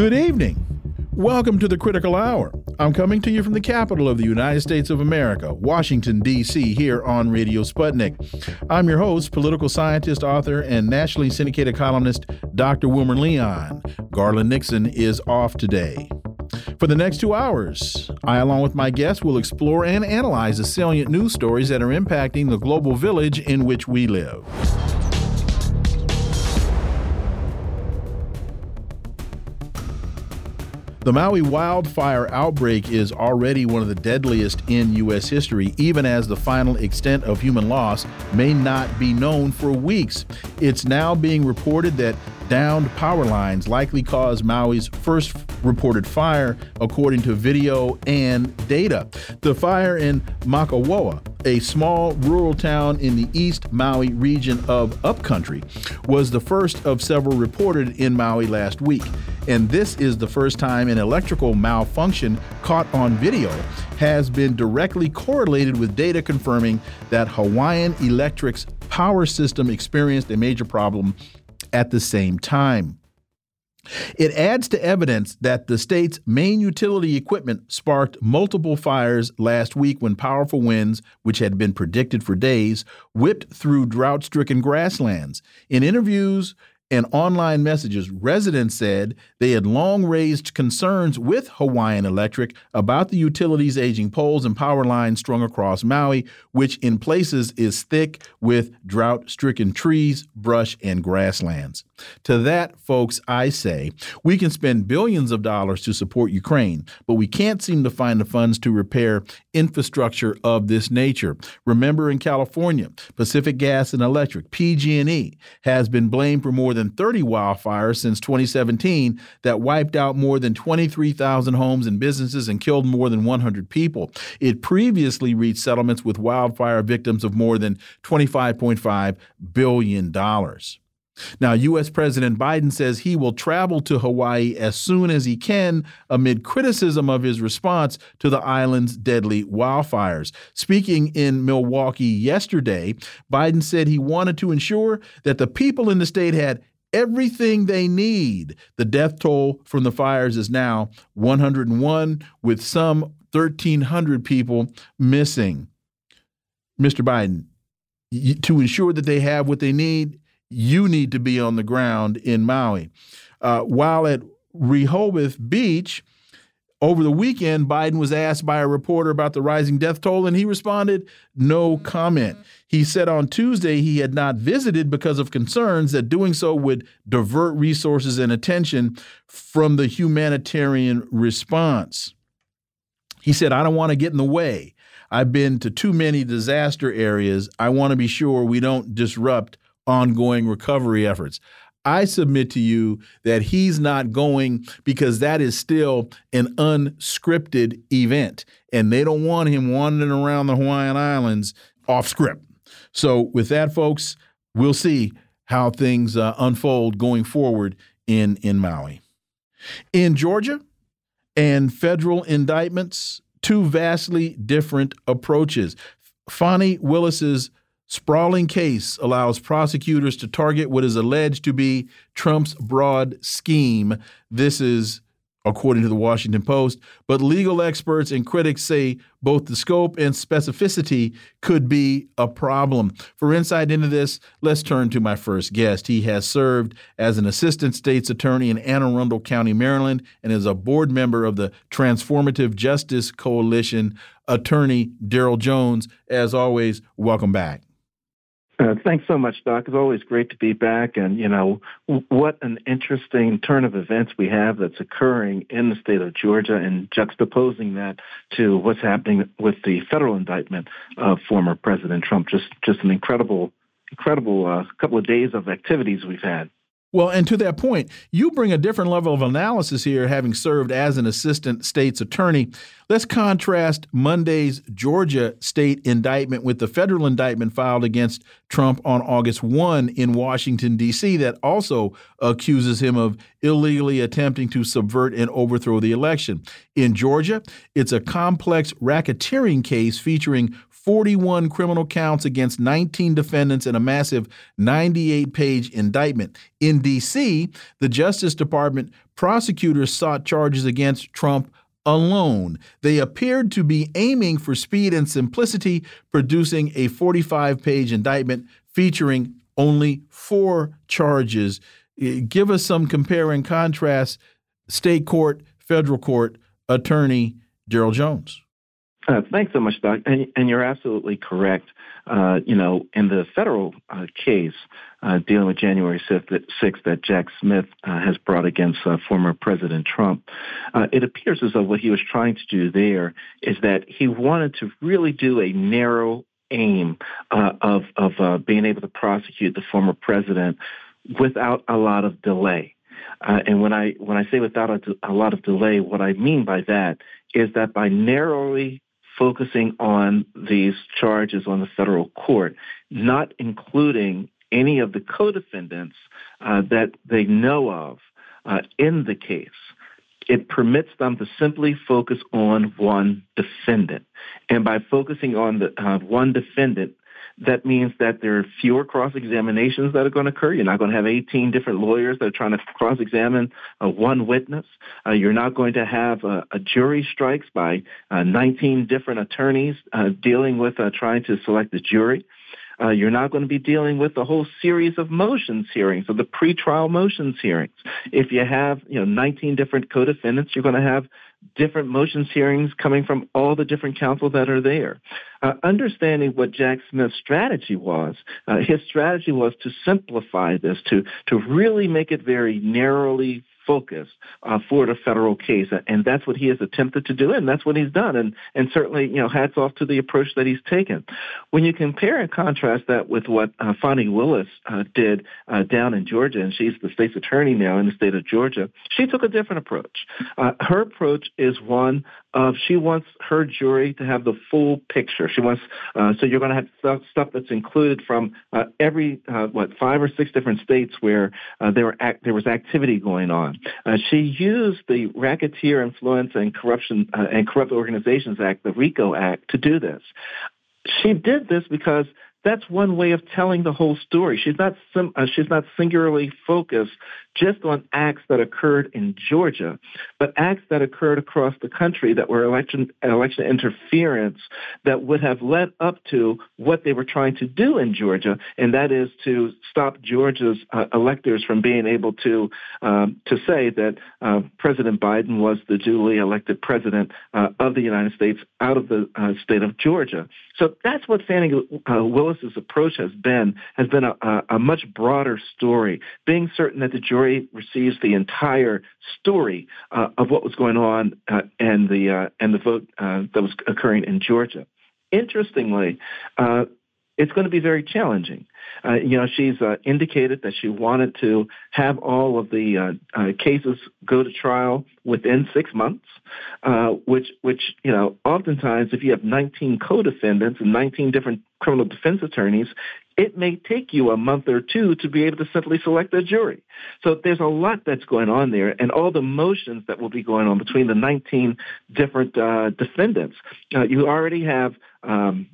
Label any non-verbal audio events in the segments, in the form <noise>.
Good evening. Welcome to the Critical Hour. I'm coming to you from the capital of the United States of America, Washington, D.C., here on Radio Sputnik. I'm your host, political scientist, author, and nationally syndicated columnist, Dr. Wilmer Leon. Garland Nixon is off today. For the next two hours, I, along with my guests, will explore and analyze the salient news stories that are impacting the global village in which we live. The Maui wildfire outbreak is already one of the deadliest in U.S. history, even as the final extent of human loss may not be known for weeks. It's now being reported that downed power lines likely caused Maui's first reported fire, according to video and data. The fire in Makawao, a small rural town in the East Maui region of Upcountry, was the first of several reported in Maui last week. And this is the first time an electrical malfunction caught on video has been directly correlated with data confirming that Hawaiian Electric's power system experienced a major problem at the same time. It adds to evidence that the state's main utility equipment sparked multiple fires last week when powerful winds, which had been predicted for days, whipped through drought stricken grasslands. In interviews, and online messages, residents said they had long raised concerns with Hawaiian Electric about the utility's aging poles and power lines strung across Maui, which in places is thick with drought stricken trees, brush, and grasslands. To that, folks, I say we can spend billions of dollars to support Ukraine, but we can't seem to find the funds to repair infrastructure of this nature. Remember in California, Pacific Gas and Electric, PG&E, has been blamed for more than than 30 wildfires since 2017 that wiped out more than 23,000 homes and businesses and killed more than 100 people. It previously reached settlements with wildfire victims of more than $25.5 billion. Now, U.S. President Biden says he will travel to Hawaii as soon as he can amid criticism of his response to the island's deadly wildfires. Speaking in Milwaukee yesterday, Biden said he wanted to ensure that the people in the state had everything they need. The death toll from the fires is now 101, with some 1,300 people missing. Mr. Biden, to ensure that they have what they need, you need to be on the ground in Maui. Uh, while at Rehoboth Beach, over the weekend, Biden was asked by a reporter about the rising death toll, and he responded, no comment. He said on Tuesday he had not visited because of concerns that doing so would divert resources and attention from the humanitarian response. He said, I don't want to get in the way. I've been to too many disaster areas. I want to be sure we don't disrupt ongoing recovery efforts. I submit to you that he's not going because that is still an unscripted event. And they don't want him wandering around the Hawaiian Islands off script. So, with that, folks, we'll see how things uh, unfold going forward in, in Maui. In Georgia and federal indictments, two vastly different approaches. Fani Willis's sprawling case allows prosecutors to target what is alleged to be Trump's broad scheme. This is according to the Washington Post. But legal experts and critics say both the scope and specificity could be a problem. For insight into this, let's turn to my first guest. He has served as an assistant state's attorney in Anne Arundel County, Maryland, and is a board member of the Transformative Justice Coalition. Attorney Daryl Jones, as always, welcome back. Uh, thanks so much, Doc. It's always great to be back. And, you know, what an interesting turn of events we have that's occurring in the state of Georgia and juxtaposing that to what's happening with the federal indictment of former President Trump. Just, just an incredible, incredible uh, couple of days of activities we've had. Well, and to that point, you bring a different level of analysis here, having served as an assistant state's attorney. Let's contrast Monday's Georgia state indictment with the federal indictment filed against Trump on August 1 in Washington, D.C., that also accuses him of illegally attempting to subvert and overthrow the election. In Georgia, it's a complex racketeering case featuring 41 criminal counts against 19 defendants in a massive 98 page indictment. In D.C., the Justice Department prosecutors sought charges against Trump alone. They appeared to be aiming for speed and simplicity, producing a 45 page indictment featuring only four charges. Give us some compare and contrast state court, federal court, attorney Daryl Jones. Uh, thanks so much, Doc. And, and you're absolutely correct. Uh, you know, in the federal uh, case uh, dealing with January 6th that Jack Smith uh, has brought against former President Trump, it appears as though what he was trying to do there is that he wanted to really do a narrow aim of of being able to prosecute the former president without a lot of delay. Uh, and when I when I say without a, a, lot of delay, what I mean by that is that by narrowly focusing on these charges on the federal court, not including any of the co-defendants uh, that they know of uh, in the case. It permits them to simply focus on one defendant. And by focusing on the uh, one defendant, that means that there are fewer cross examinations that are going to occur. You're not going to have 18 different lawyers that are trying to cross examine uh, one witness. Uh, you're not going to have uh, a jury strikes by uh, 19 different attorneys uh, dealing with uh, trying to select a jury. You're not going to be dealing with a whole series of motions hearings or the pretrial motions hearings. If you have, you know, 19 different co-defendants, you're going to have different motions hearings coming from all the different counsel that are there. Uh, understanding what Jack Smith's strategy was, uh, his strategy was to simplify this, to, to really make it very narrowly focus uh, for the federal case, and that's what he has attempted to do, and that's what he's done. And and certainly, you know, hats off to the approach that he's taken. When you compare and contrast that with what uh, Willis uh, did uh, down in Georgia, and she's the state's attorney now in the state of Georgia, she took a different approach. Uh, her approach is one of she wants her jury to have the full picture. She wants uh, so you're going to have stuff, stuff that's included from every what five or six different states where there were act, there was activity going on. Uh, she used the Racketeer Influence and Corruption uh, and Corrupt Organizations Act, the RICO Act, to do this. She did this because that's one way of telling the whole story. She's not sim- uh, she's not singularly focused just on acts that occurred in Georgia, but acts that occurred across the country that were election election interference that would have led up to what they were trying to do in Georgia, and that is to stop Georgia's uh, electors from being able to um, to say that uh, President Biden was the duly elected president uh, of the United States out of the uh, state of Georgia. So that's what Fani uh, Willis's approach has been has been a, a much broader story, being certain that the Georgia jury receives the entire story uh, of what was going on uh, and the uh, and the vote uh, that was occurring in Georgia. Interestingly, uh, it's going to be very challenging. Uh, you know, she's indicated that she wanted to have all of the cases go to trial within six months, which, which you know, oftentimes if you have 19 co-defendants and 19 different criminal defense attorneys, it may take you a month or two to be able to simply select a jury. So there's a lot that's going on there, and all the motions that will be going on between the 19 different uh, defendants. you already have um,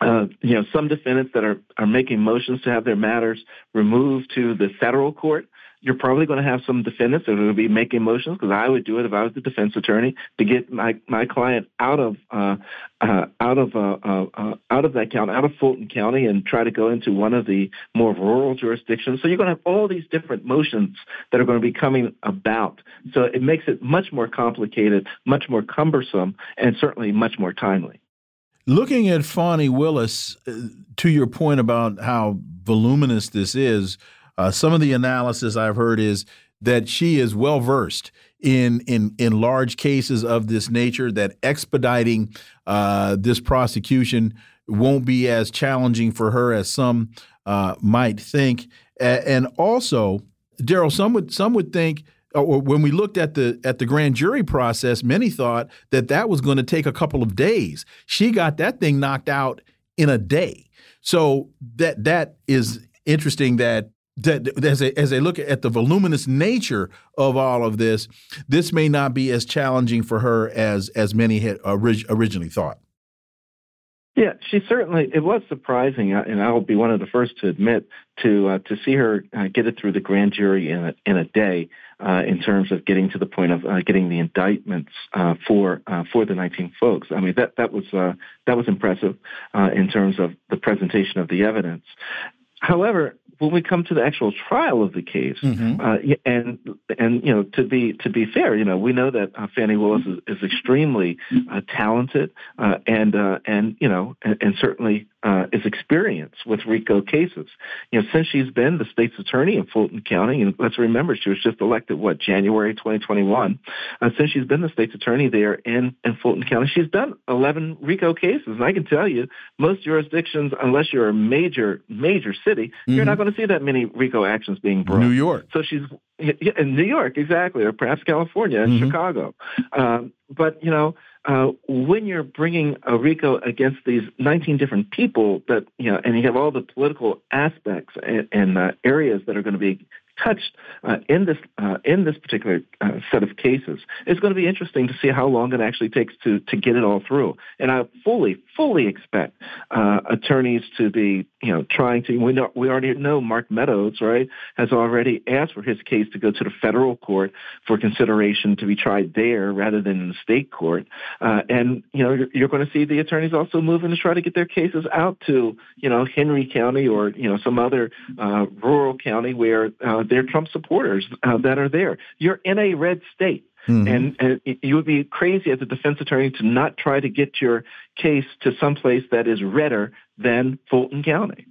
uh, you know, some defendants that are, are making motions to have their matters removed to the federal court. You're probably going to have some defendants that are going to be making motions because I would do it if I was the defense attorney to get my, my client out of uh, uh, out of uh, uh, uh out of that county, out of Fulton County, and try to go into one of the more rural jurisdictions. So you're going to have all these different motions that are going to be coming about. So it makes it much more complicated, much more cumbersome, and certainly much more timely. Looking at Fani Willis, uh, to your point about how voluminous this is, uh, some of the analysis I've heard is that she is well versed in in in large cases of this nature. That expediting uh, this prosecution won't be as challenging for her as some uh, might think. A and also, Daryl, some would some would think or when we looked at the at the grand jury process, many thought that that was going to take a couple of days. She got that thing knocked out in a day. So that that is interesting. That that as they, as they look at the voluminous nature of all of this, this may not be as challenging for her as as many had orig originally thought. Yeah, she certainly. It was surprising, uh, and I'll be one of the first to admit to uh, to see her uh, get it through the grand jury in a, in a day. Uh, in terms of getting to the point of uh, getting the indictments uh, for for the 19 folks, I mean that that was that was impressive in terms of the presentation of the evidence. However, when we come to the actual trial of the case, mm-hmm. uh, and and you know to be to be fair, you know we know that uh, Fani Willis is, is extremely uh, talented uh, and uh, and you know and, and certainly uh, is experience with RICO cases. You know, since she's been the state's attorney in Fulton County, and let's remember she was just elected what January 2021. Uh, since she's been the state's attorney there in in Fulton County, she's done 11 RICO cases, and I can tell you, most jurisdictions, unless you're a major major city, mm-hmm. you're not going to see that many RICO actions being brought. New York. So she's in New York, exactly, or perhaps California and mm-hmm. Chicago. Um, but you know, uh, when you're bringing a RICO against these 19 different people that you know, and you have all the political aspects and, and uh, areas that are going to be touched uh, in this uh, in this particular uh, set of cases. It's going to be interesting to see how long it actually takes to to get it all through. And I fully fully expect uh, attorneys to be you know trying to. We know we already know Mark Meadows right has already asked for his case to go to the federal court for consideration to be tried there rather than in the state court. Uh, and you know you're, you're going to see the attorneys also moving to try to get their cases out to you know Henry County or you know some other uh, rural county where they're Trump supporters uh, that are there. You're in a red state. Mm-hmm. And, and you would be crazy as a defense attorney to not try to get your case to someplace that is redder than Fulton County.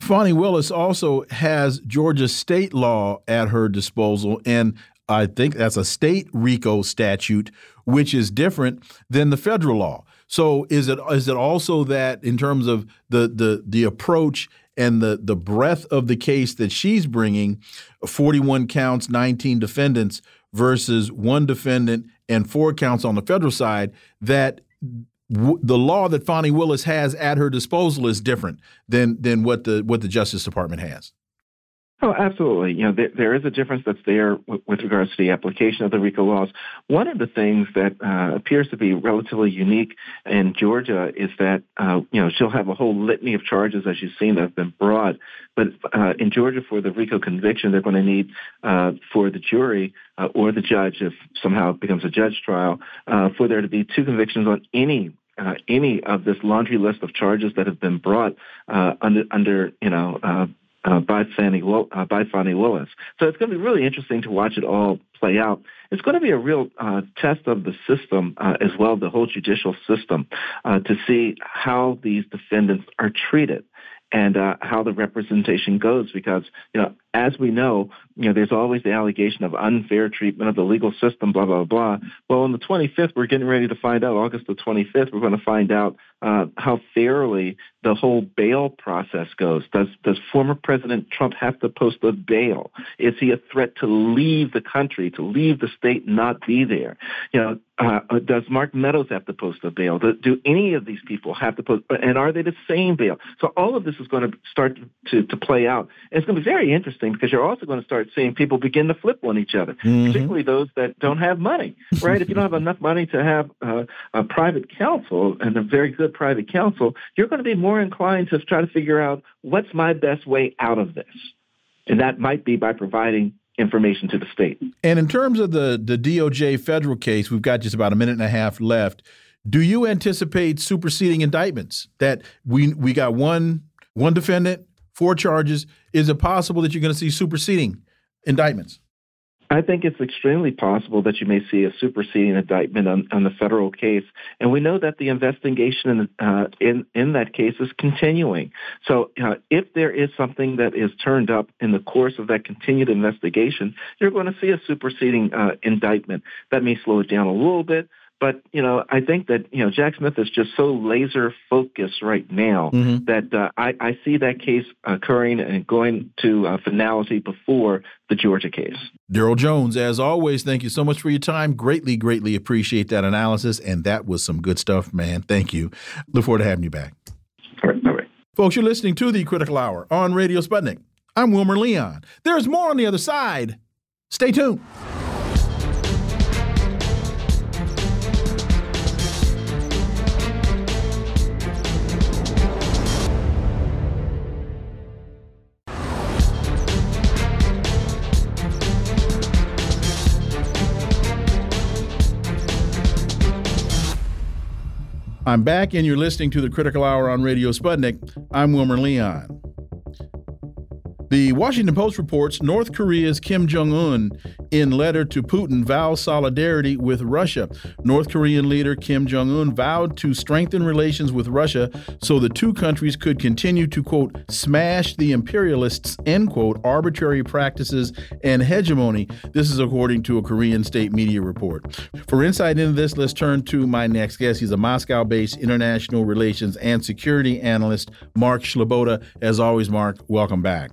Fani Willis also has Georgia state law at her disposal, and I think that's a state RICO statute, which is different than the federal law. So is it is it also that in terms of the the the approach and the the breadth of the case that she's bringing 41 counts 19 defendants versus one defendant and four counts on the federal side that the law that Fani Willis has at her disposal is different than than what the what the Justice Department has. Oh, absolutely. You know, there, there is a difference that's there with, with, regards to the application of the RICO laws. One of the things that uh, appears to be relatively unique in Georgia is that, uh, you know, she'll have a whole litany of charges, as you've seen, that have been brought. But uh, in Georgia, for the RICO conviction, they're going to need uh, for the jury uh, or the judge, if somehow it becomes a judge trial, uh, for there to be two convictions on any uh, any of this laundry list of charges that have been brought uh, under, under you know, uh, uh, by Fani uh, by Fani Willis. So it's going to be really interesting to watch it all play out. It's going to be a real uh, test of the system uh, as well, the whole judicial system, uh, to see how these defendants are treated and uh, how the representation goes. Because you know, as we know, you know, there's always the allegation of unfair treatment of the legal system, blah blah blah. Well, on the 25th, we're getting ready to find out. August the 25th, we're going to find out uh, how fairly the whole bail process goes. Does does former President Trump have to post a bail? Is he a threat to leave the country, to leave the state, not be there? You know, uh, uh does Mark Meadows have to post a bail? Do, do, any of these people have to post? And are they the same bail? So all of this is going to start to to play out. It's going to be very interesting because you're also going to start seeing people begin to flip on each other, mm-hmm. particularly those that don't have money. Right? if you don't have enough money to have uh, a private counsel and a very good private counsel, you're going to be more inclined to try to figure out what's my best way out of this. And that might be by providing information to the state. And in terms of the, the DOJ federal case, we've got just about a minute and a half left. Do you anticipate superseding indictments? That we we got one one defendant, four charges. Is it possible that you're going to see superseding indictments? I think it's extremely possible that you may see a superseding indictment on, on the federal case, and we know that the investigation in uh, in, in that case is continuing. So, uh, if there is something that is turned up in the course of that continued investigation, you're going to see a superseding uh, indictment. That may slow it down a little bit, but you know, I think that you know Jack Smith is just so laser focused right now mm-hmm. that uh, I, I see that case occurring and going to uh, finality before the Georgia case. Daryl Jones, as always, thank you so much for your time. Greatly, greatly appreciate that analysis, and that was some good stuff, man. Thank you. Look forward to having you back. All right, all right. Folks, you're listening to the Critical Hour on Radio Sputnik. I'm Wilmer Leon. There's more on the other side. Stay tuned. I'm back, and you're listening to the Critical Hour on Radio Sputnik. I'm Wilmer Leon. The Washington Post reports North Korea's Kim Jong un, in letter to Putin, vows solidarity with Russia. North Korean leader Kim Jong un vowed to strengthen relations with Russia so the two countries could continue to, quote, smash the imperialists, end quote, arbitrary practices and hegemony. This is according to a Korean state media report. For insight into this, let's turn to my next guest. He's a Moscow based international relations and security analyst, Mark Sleboda. As always, Mark, welcome back.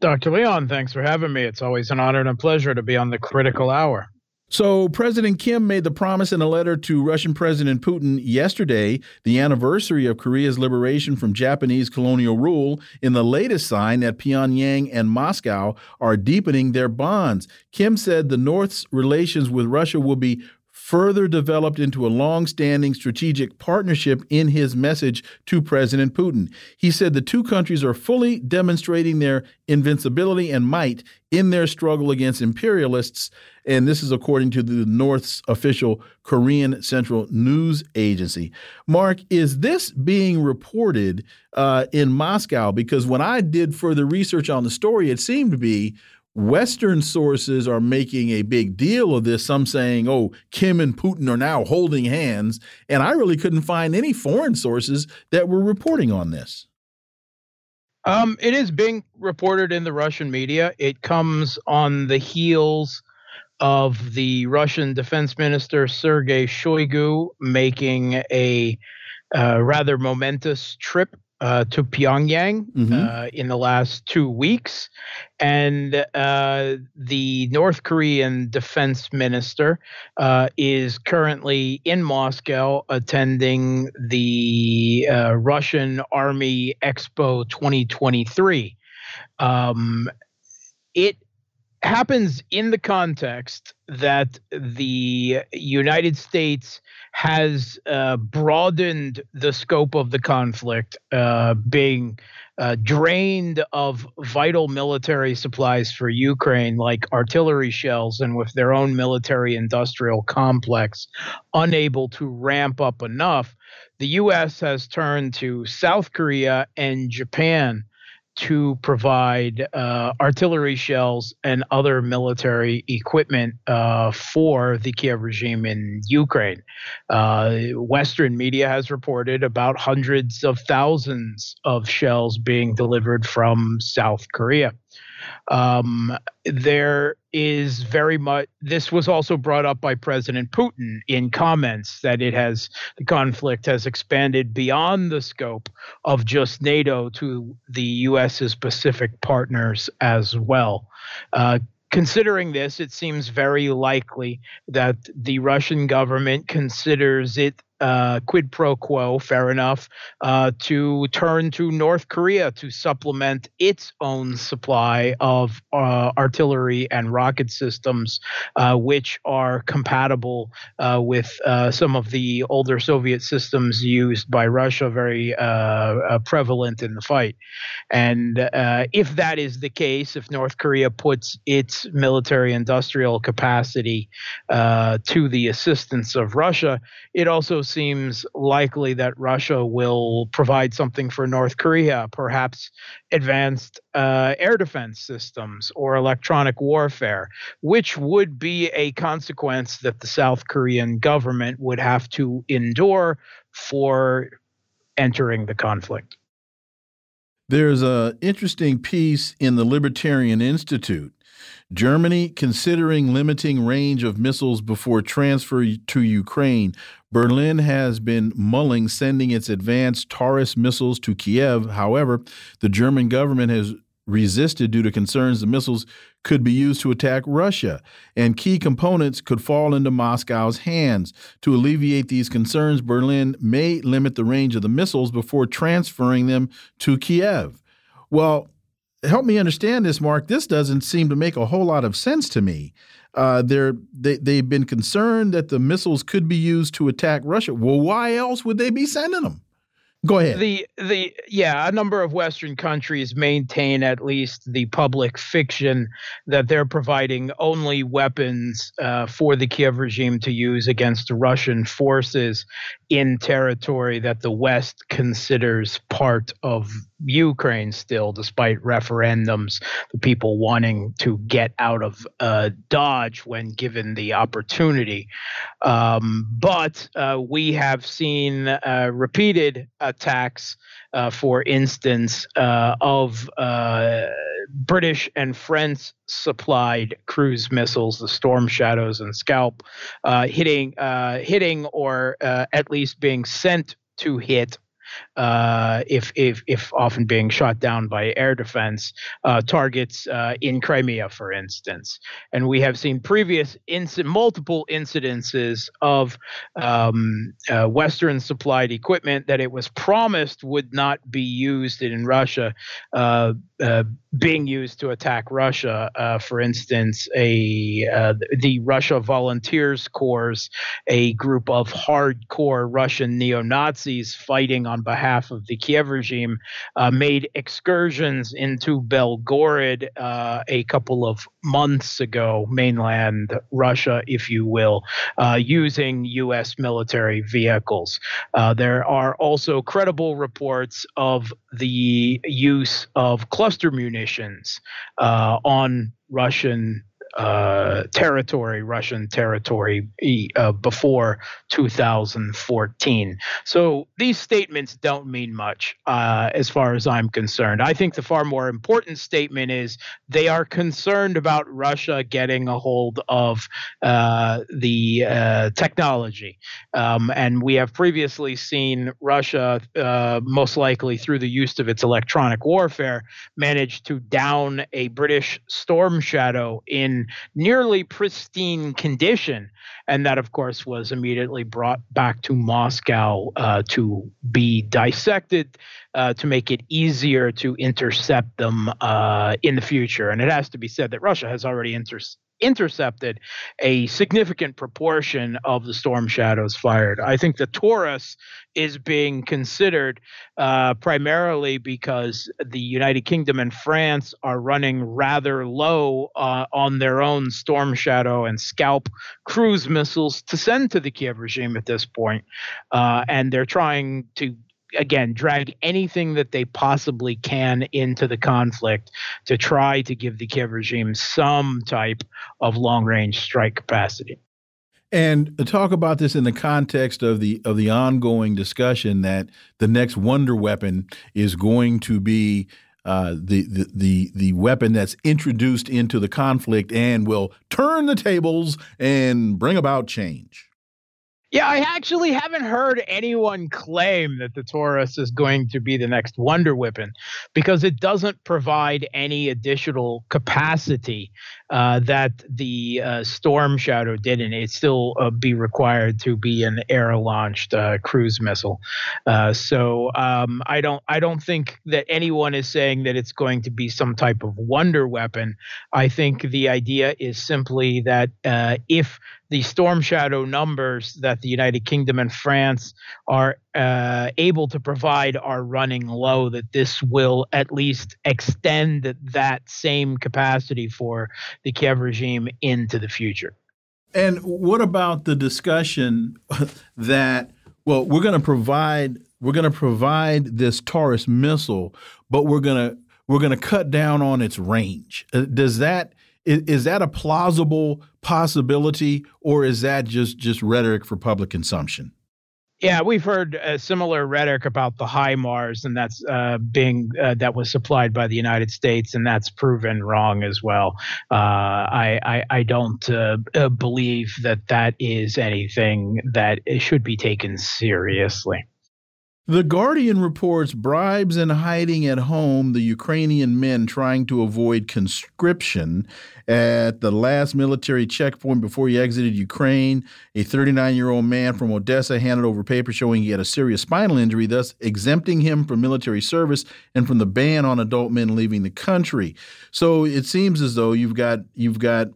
Dr. Leon, thanks for having me. It's always an honor and a pleasure to be on the critical hour. So, President Kim made the promise in a letter to Russian President Putin yesterday, the anniversary of Korea's liberation from Japanese colonial rule, in the latest sign that Pyongyang and Moscow are deepening their bonds. Kim said the North's relations with Russia will be further developed into a long standing strategic partnership in his message to President Putin. He said the two countries are fully demonstrating their invincibility and might in their struggle against imperialists. And this is according to the North's official Korean Central News Agency. Mark, is this being reported uh, in Moscow? Because when I did further research on the story, it seemed to be Western sources are making a big deal of this. Some saying, oh, Kim and Putin are now holding hands. And I really couldn't find any foreign sources that were reporting on this. Um, it is being reported in the Russian media. It comes on the heels of the Russian defense minister Sergei Shoigu making a uh, rather momentous trip uh, to Pyongyang mm-hmm. uh, in the last two weeks. And uh, the North Korean defense minister uh, is currently in Moscow attending the uh, Russian Army Expo 2023. Um, it happens in the context that the United States has uh, broadened the scope of the conflict, uh, being uh, drained of vital military supplies for Ukraine, like artillery shells, and with their own military industrial complex, unable to ramp up enough. The U.S. has turned to South Korea and Japan to provide uh, artillery shells and other military equipment uh, for the Kiev regime in Ukraine. Uh, Western media has reported about hundreds of thousands of shells being delivered from South Korea. Um, there is very much. This was also brought up by President Putin in comments that it has the conflict has expanded beyond the scope of just NATO to the U.S.'s Pacific partners as well. Uh, considering this, it seems very likely that the Russian government considers it uh, quid pro quo, fair enough, uh, to turn to North Korea to supplement its own supply of uh, artillery and rocket systems, uh, which are compatible uh, with uh, some of the older Soviet systems used by Russia, very prevalent in the fight. And if that is the case, if North Korea puts its military industrial capacity to the assistance of Russia, it also seems likely that Russia will provide something for North Korea, perhaps advanced uh, air defense systems or electronic warfare, which would be a consequence that the South Korean government would have to endure for entering the conflict. There's an interesting piece in the Libertarian Institute. Germany considering limiting range of missiles before transfer to Ukraine. Berlin has been mulling sending its advanced Taurus missiles to Kiev. However, the German government has resisted due to concerns the missiles could be used to attack Russia, and key components could fall into Moscow's hands. To alleviate these concerns, Berlin may limit the range of the missiles before transferring them to Kiev. Well, help me understand this, Mark. This doesn't seem to make a whole lot of sense to me. Uh, they're, they, they've been concerned that the missiles could be used to attack Russia. Well, why else would they be sending them? Go ahead. The the yeah, a number of Western countries maintain at least the public fiction that they're providing only weapons uh, for the Kiev regime to use against Russian forces in territory that the West considers part of Ukraine still, despite referendums, the people wanting to get out of uh, Dodge when given the opportunity. Um, but uh, we have seen uh, repeated attacks, uh, for instance, uh, of uh, British and French supplied cruise missiles, the Storm Shadows and Scalp, hitting, hitting, or at least being sent to hit uh, if, if, if often being shot down by air defense uh, targets uh, in Crimea, for instance. And we have seen previous inc- multiple incidences of um, uh, Western supplied equipment that it was promised would not be used in Russia uh, being used to attack Russia. Uh, for instance, a uh, the Russia Volunteers Corps, a group of hardcore Russian neo Nazis fighting on behalf of the Kiev regime, uh, made excursions into Belgorod uh, a couple of months ago, mainland Russia, if you will, using U.S. military vehicles. there are also credible reports of the use of munitions uh, on Russian uh, territory, Russian territory, uh, before 2014. So these statements don't mean much uh, as far as I'm concerned. I think the far more important statement is they are concerned about Russia getting a hold of uh, the uh, technology. Um, and we have previously seen Russia, most likely through the use of its electronic warfare, manage to down a British Storm Shadow in nearly pristine condition. And that, of course, was immediately brought back to Moscow uh, to be dissected uh, to make it easier to intercept them uh, in the future. And it has to be said that Russia has already intercepted intercepted a significant proportion of the storm shadows fired. I think the Taurus is being considered uh, primarily because the United Kingdom and France are running rather low uh, on their own Storm Shadow and Scalp cruise missiles to send to the Kiev regime at this point. Uh, and they're trying to again drag anything that they possibly can into the conflict to try to give the Kiev regime some type of long range strike capacity. And talk about this in the context of the of the ongoing discussion that the next wonder weapon is going to be uh, the, the the the weapon that's introduced into the conflict and will turn the tables and bring about change. Yeah, I actually haven't heard anyone claim that the Taurus is going to be the next Wonder Weapon because it doesn't provide any additional capacity uh, that the uh, Storm Shadow didn't. It still uh, be required to be an air-launched uh, cruise missile. Uh, so um, I don't I don't think that anyone is saying that it's going to be some type of wonder weapon. I think the idea is simply that uh, if the storm shadow numbers that the United Kingdom and France are uh, able to provide are running low, that this will at least extend that same capacity for the Kiev regime into the future. And what about the discussion <laughs> that, well, we're going to provide we're going to provide this Taurus missile, but we're going to we're going to cut down on its range. Uh, does that is, is that a plausible possibility, or is that just just rhetoric for public consumption? Yeah, we've heard a similar rhetoric about the HIMARS, and that's uh, being uh, that was supplied by the United States, and that's proven wrong as well. Uh, I, I, I don't uh, uh, believe that that is anything that should be taken seriously. The Guardian reports bribes and hiding at home the Ukrainian men trying to avoid conscription at the last military checkpoint before he exited Ukraine. A 39 year old man from Odessa handed over papers showing he had a serious spinal injury, thus exempting him from military service and from the ban on adult men leaving the country. So it seems as though you've got you've got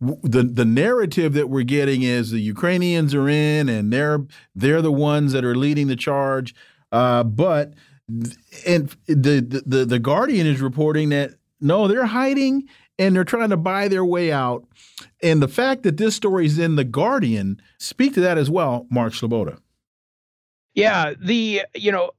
the the narrative that we're getting is the Ukrainians are in and they're they're the ones that are leading the charge. Uh, but and the, the the Guardian is reporting that no, they're hiding and they're trying to buy their way out. And the fact that this story is in the Guardian speak to that as well, Mark Sleboda. Yeah, the you know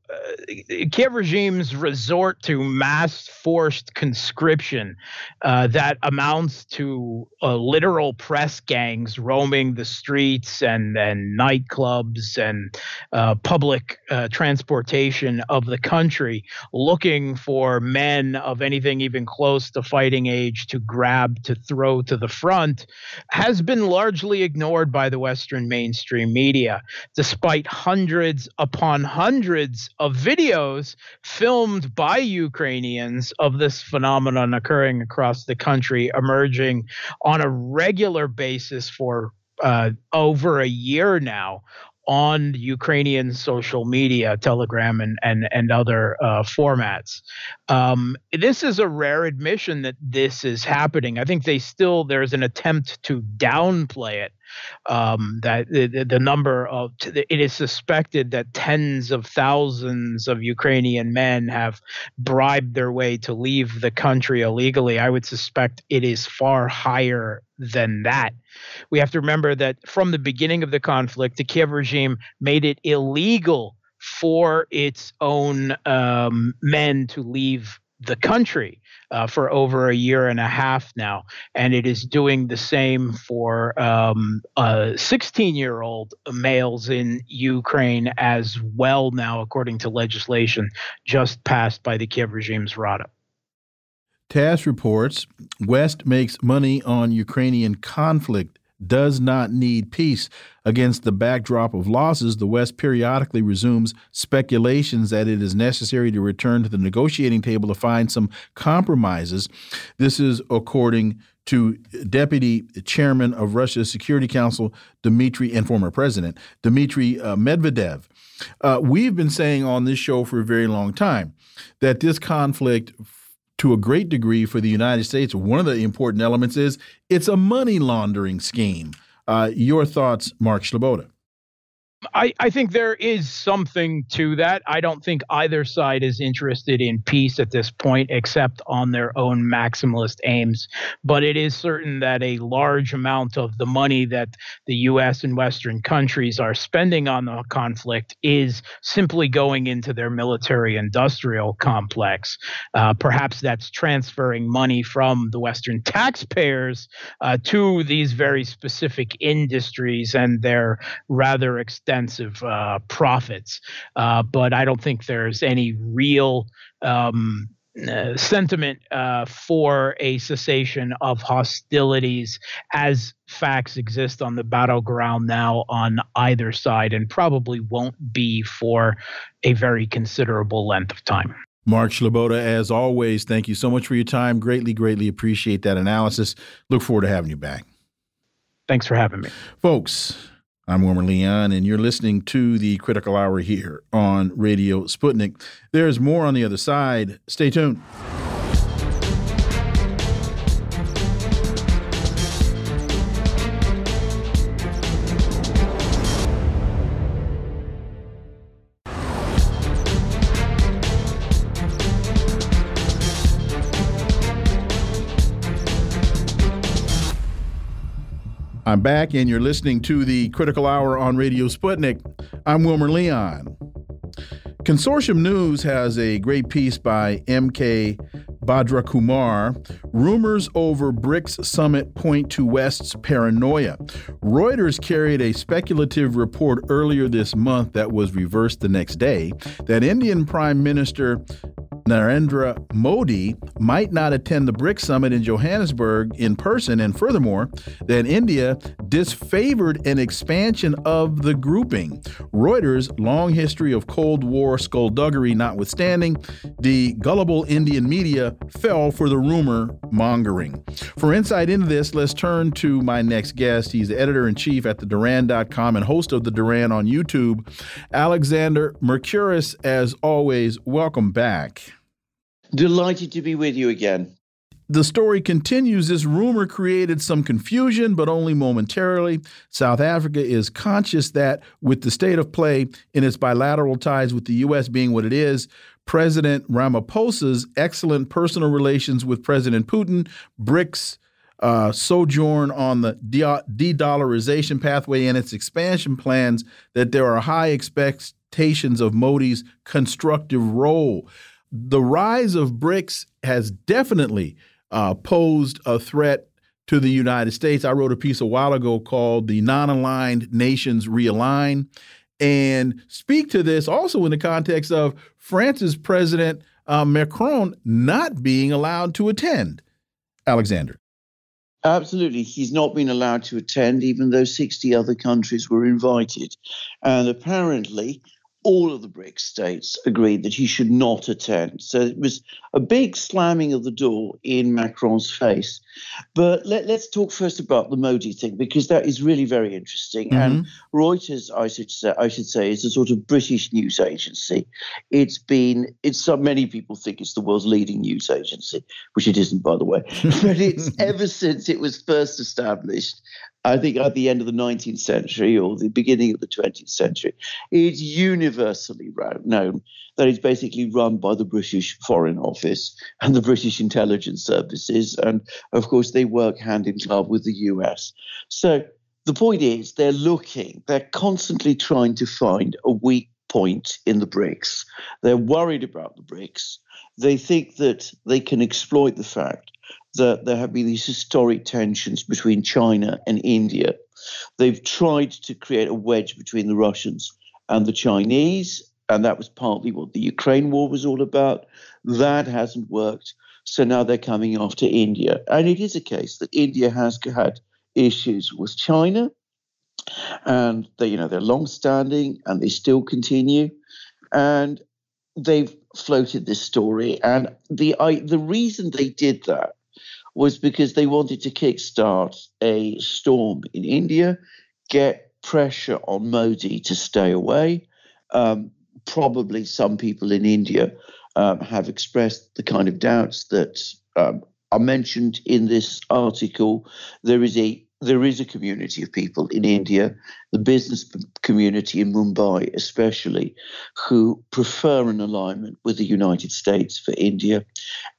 Kiev regime's resort to mass forced conscription uh, that amounts to uh, literal press gangs roaming the streets and, and nightclubs and uh, public uh, transportation of the country, looking for men of anything even close to fighting age to grab to throw to the front, has been largely ignored by the Western mainstream media, despite hundreds upon hundreds of videos filmed by Ukrainians of this phenomenon occurring across the country, emerging on a regular basis for uh, over a year now on Ukrainian social media, Telegram, and and and other uh, formats. Um, this is a rare admission that this is happening. I think they still there's an attempt to downplay it um, that the, the, number of it is suspected that tens of thousands of Ukrainian men have bribed their way to leave the country illegally. I would suspect it is far higher than that. We have to remember that from the beginning of the conflict, the Kiev regime made it illegal for its own um, men to leave the country uh, for over a year and a half now, and it is doing the same for um, uh, 16 year old males in Ukraine as well now, according to legislation just passed by the Kiev regime's Rada. TASS reports West makes money on Ukrainian conflict does not need peace. Against the backdrop of losses, the West periodically resumes speculations that it is necessary to return to the negotiating table to find some compromises. This is according to Deputy Chairman of Russia's Security Council, Dmitry, and former President, Dmitry uh, Medvedev. Uh, we've been saying on this show for a very long time that this conflict to a great degree for the United States, one of the important elements is it's a money laundering scheme. Uh, your thoughts, Mark Sleboda? I, I think there is something to that. I don't think either side is interested in peace at this point, except on their own maximalist aims. But it is certain that a large amount of the money that the U.S. and Western countries are spending on the conflict is simply going into their military industrial complex. Uh, perhaps that's transferring money from the Western taxpayers uh, to these very specific industries and their rather extensive extensive uh, profits. Uh, but I don't think there's any real um, uh, sentiment uh, for a cessation of hostilities as facts exist on the battleground now on either side and probably won't be for a very considerable length of time. Mark Sleboda, as always, thank you so much for your time. Greatly, greatly appreciate that analysis. Look forward to having you back. Thanks for having me. Folks, I'm Wilmer Leon, and you're listening to the Critical Hour here on Radio Sputnik. There's more on the other side. Stay tuned. I'm back, and you're listening to the Critical Hour on Radio Sputnik. I'm Wilmer Leon. Consortium News has a great piece by M.K. Bhadrakumar. Rumors over BRICS summit point to West's paranoia. Reuters carried a speculative report earlier this month that was reversed the next day that Indian Prime Minister Narendra Modi might not attend the BRICS summit in Johannesburg in person, and furthermore, that India disfavored an expansion of the grouping. Reuters' long history of Cold War skullduggery notwithstanding, the gullible Indian media fell for the rumor mongering. For insight into this, let's turn to my next guest. He's the editor in chief at theduran.com and host of The Duran on YouTube, Alexander Mercouris. As always, welcome back. Delighted to be with you again. The story continues. This rumor created some confusion, but only momentarily. South Africa is conscious that, with the state of play in its bilateral ties with the U.S. being what it is, President Ramaphosa's excellent personal relations with President Putin, BRICS, uh, sojourn on the de dollarization pathway and its expansion plans, that there are high expectations of Modi's constructive role the rise of BRICS has definitely uh, posed a threat to the United States. I wrote a piece a while ago called The Non Aligned Nations Realign and speak to this also in the context of France's President uh, Macron not being allowed to attend. Alexander. Absolutely. He's not been allowed to attend, even though 60 other countries were invited. And apparently, all of the BRICS states agreed that he should not attend. So it was a big slamming of the door in Macron's face. But let, us talk first about the Modi thing because that is really very interesting. Mm-hmm. And Reuters, I should say, I should say, is a sort of British news agency. It's been, it's so many people think it's the world's leading news agency, which it isn't, by the way. <laughs> but it's ever since it was first established I think at the end of the 19th century or the beginning of the 20th century, it's universally known that it's basically run by the British Foreign Office and the British intelligence services. And of course, they work hand in glove with the US. So the point is, they're looking, they're constantly trying to find a weak point in the BRICS. They're worried about the BRICS. They think that they can exploit the fact that there have been these historic tensions between China and India. They've tried to create a wedge between the Russians and the Chinese, and that was partly what the Ukraine war was all about. That hasn't worked. So now they're coming after India. And it is a case that India has had issues with China, and they, you know, they're long-standing and they still continue. And they've floated this story, and the I, the reason they did that was because they wanted to kickstart a storm in India, get pressure on Modi to stay away. Um, probably some people in India um, have expressed the kind of doubts that um, are mentioned in this article. There is a there is a community of people in India, the business community in Mumbai especially, who prefer an alignment with the United States for India.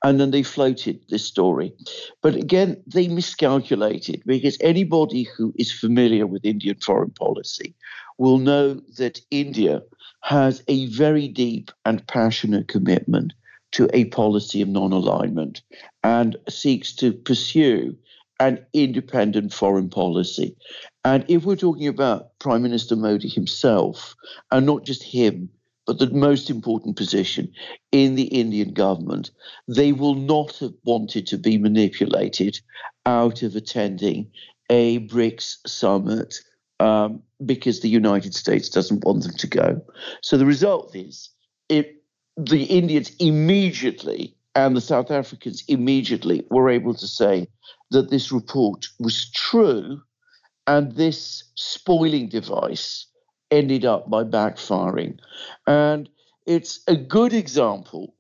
And then they floated this story. But again, they miscalculated because anybody who is familiar with Indian foreign policy will know that India has a very deep and passionate commitment to a policy of non alignment and seeks to pursue an independent foreign policy. And if we're talking about Prime Minister Modi himself, and not just him, but the most important position in the Indian government, they will not have wanted to be manipulated out of attending a BRICS summit um, because the United States doesn't want them to go. So the result is it, the Indians immediately and the South Africans immediately were able to say, that this report was true, and this spoiling device ended up by backfiring. And it's a good example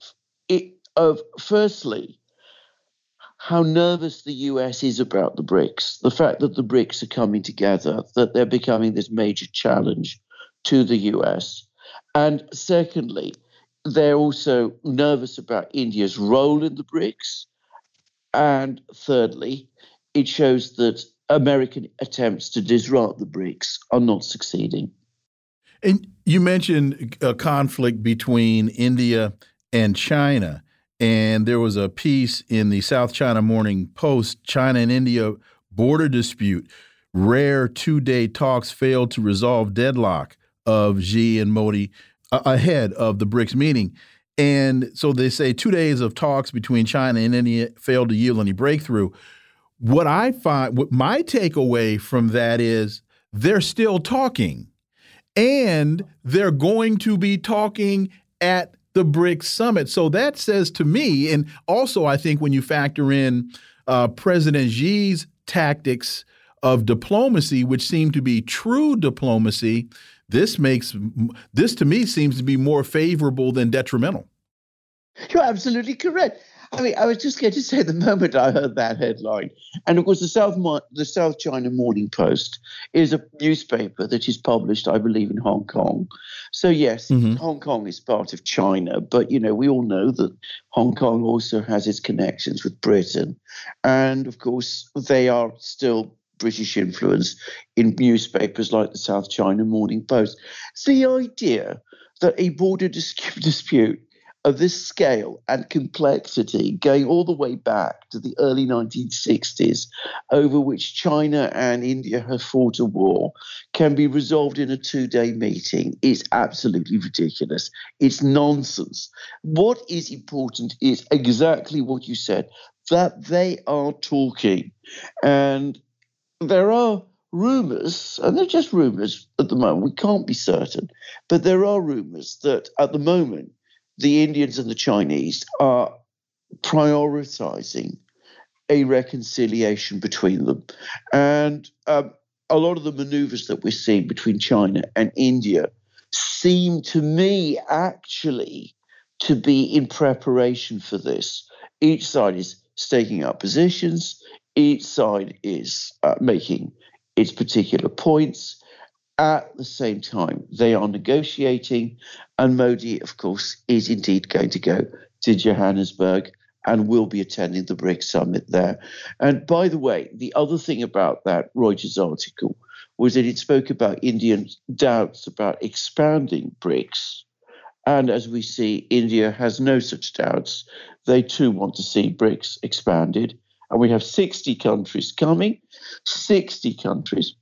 of, firstly, how nervous the US is about the BRICS, the fact that the BRICS are coming together, that they're becoming this major challenge to the US. And secondly, they're also nervous about India's role in the BRICS and thirdly, it shows that American attempts to disrupt the BRICS are not succeeding. And you mentioned a conflict between India and China. And there was a piece in the South China Morning Post China and India border dispute. Rare two day talks failed to resolve deadlock of Xi and Modi uh, ahead of the BRICS meeting. And so they say two days of talks between China and India failed to yield any breakthrough. What I find, what my takeaway from that is they're still talking and they're going to be talking at the BRICS summit. So that says to me, and also I think when you factor in uh, President Xi's tactics of diplomacy, which seem to be true diplomacy, this makes this to me seems to be more favorable than detrimental. You're absolutely correct. I mean, I was just going to <laughs> say the moment I heard that headline, and of course, the South the South China Morning Post is a newspaper that is published, I believe, in Hong Kong. So yes, mm-hmm. Hong Kong is part of China, but you know, we all know that Hong Kong also has its connections with Britain, and of course, they are still British influence in newspapers like the South China Morning Post. The idea that a border <laughs> dispute of this scale and complexity going all the way back to the early 1960s, over which China and India have fought a war, can be resolved in a two day meeting is absolutely ridiculous. It's nonsense. What is important is exactly what you said that they are talking. And there are rumors, and they're just rumors at the moment, we can't be certain, but there are rumors that at the moment, the Indians and the Chinese are prioritizing a reconciliation between them. And um, a lot of the maneuvers that we're seeing between China and India seem to me actually to be in preparation for this. Each side is staking out positions, each side is uh, making its particular points. At the same time, they are negotiating, and Modi, of course, is indeed going to go to Johannesburg and will be attending the BRICS summit there. And by the way, the other thing about that Reuters article was that it spoke about Indian doubts about expanding BRICS. And as we see, India has no such doubts. They too want to see BRICS expanded. And we have 60 countries coming, 60 countries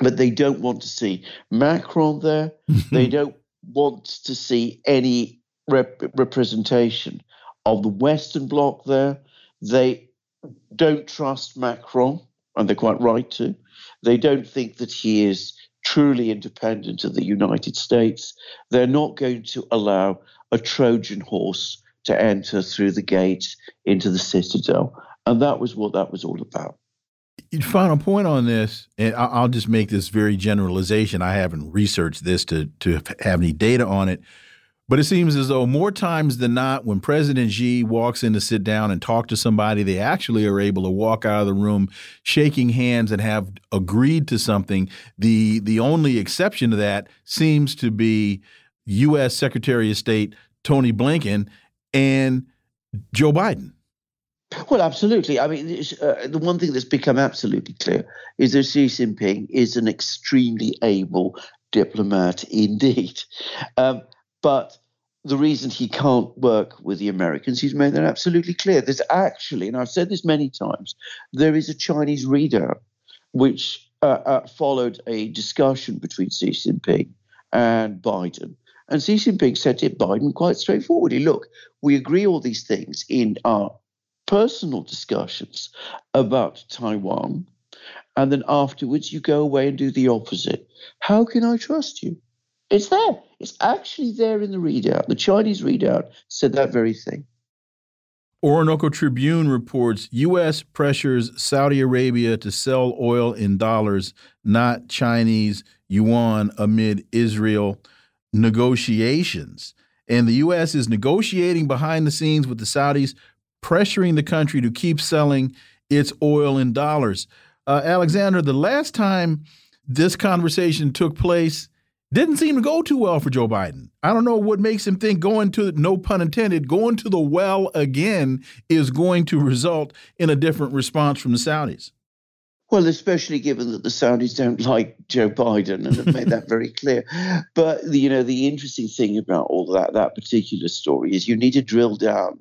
but they don't want to see Macron there. <laughs> they don't want to see any rep- representation of the Western Bloc there. They don't trust Macron, and they're quite right to. They don't think that he is truly independent of the United States. They're not going to allow a Trojan horse to enter through the gates into the citadel. And that was what that was all about final point on this, and I'll just make this very generalization. I haven't researched this to to have any data on it, but it seems as though more times than not, when President Xi walks in to sit down and talk to somebody, they actually are able to walk out of the room shaking hands and have agreed to something. The the only exception to that seems to be U.S. Secretary of State Tony Blinken and Joe Biden. Well, absolutely. I mean, uh, the one thing that's become absolutely clear is that Xi Jinping is an extremely able diplomat indeed. Um, but the reason he can't work with the Americans, he's made that absolutely clear. There's actually, and I've said this many times, there is a Chinese readout which uh, uh, followed a discussion between Xi Jinping and Biden. And Xi Jinping said to Biden quite straightforwardly look, we agree all these things in our personal discussions about Taiwan, and then afterwards you go away and do the opposite. How can I trust you? It's there. It's actually there in the readout. The Chinese readout said that very thing. Orinoco Tribune reports U.S. pressures Saudi Arabia to sell oil in dollars, not Chinese yuan, amid Israel negotiations. And the U.S. is negotiating behind the scenes with the Saudis pressuring the country to keep selling its oil in dollars. Uh, Alexander, the last time this conversation took place didn't seem to go too well for Joe Biden. I don't know what makes him think going to, no pun intended, going to the well again is going to result in a different response from the Saudis. Well, especially given that the Saudis don't like Joe Biden and have made that very clear. But you know, the interesting thing about all that that particular story is you need to drill down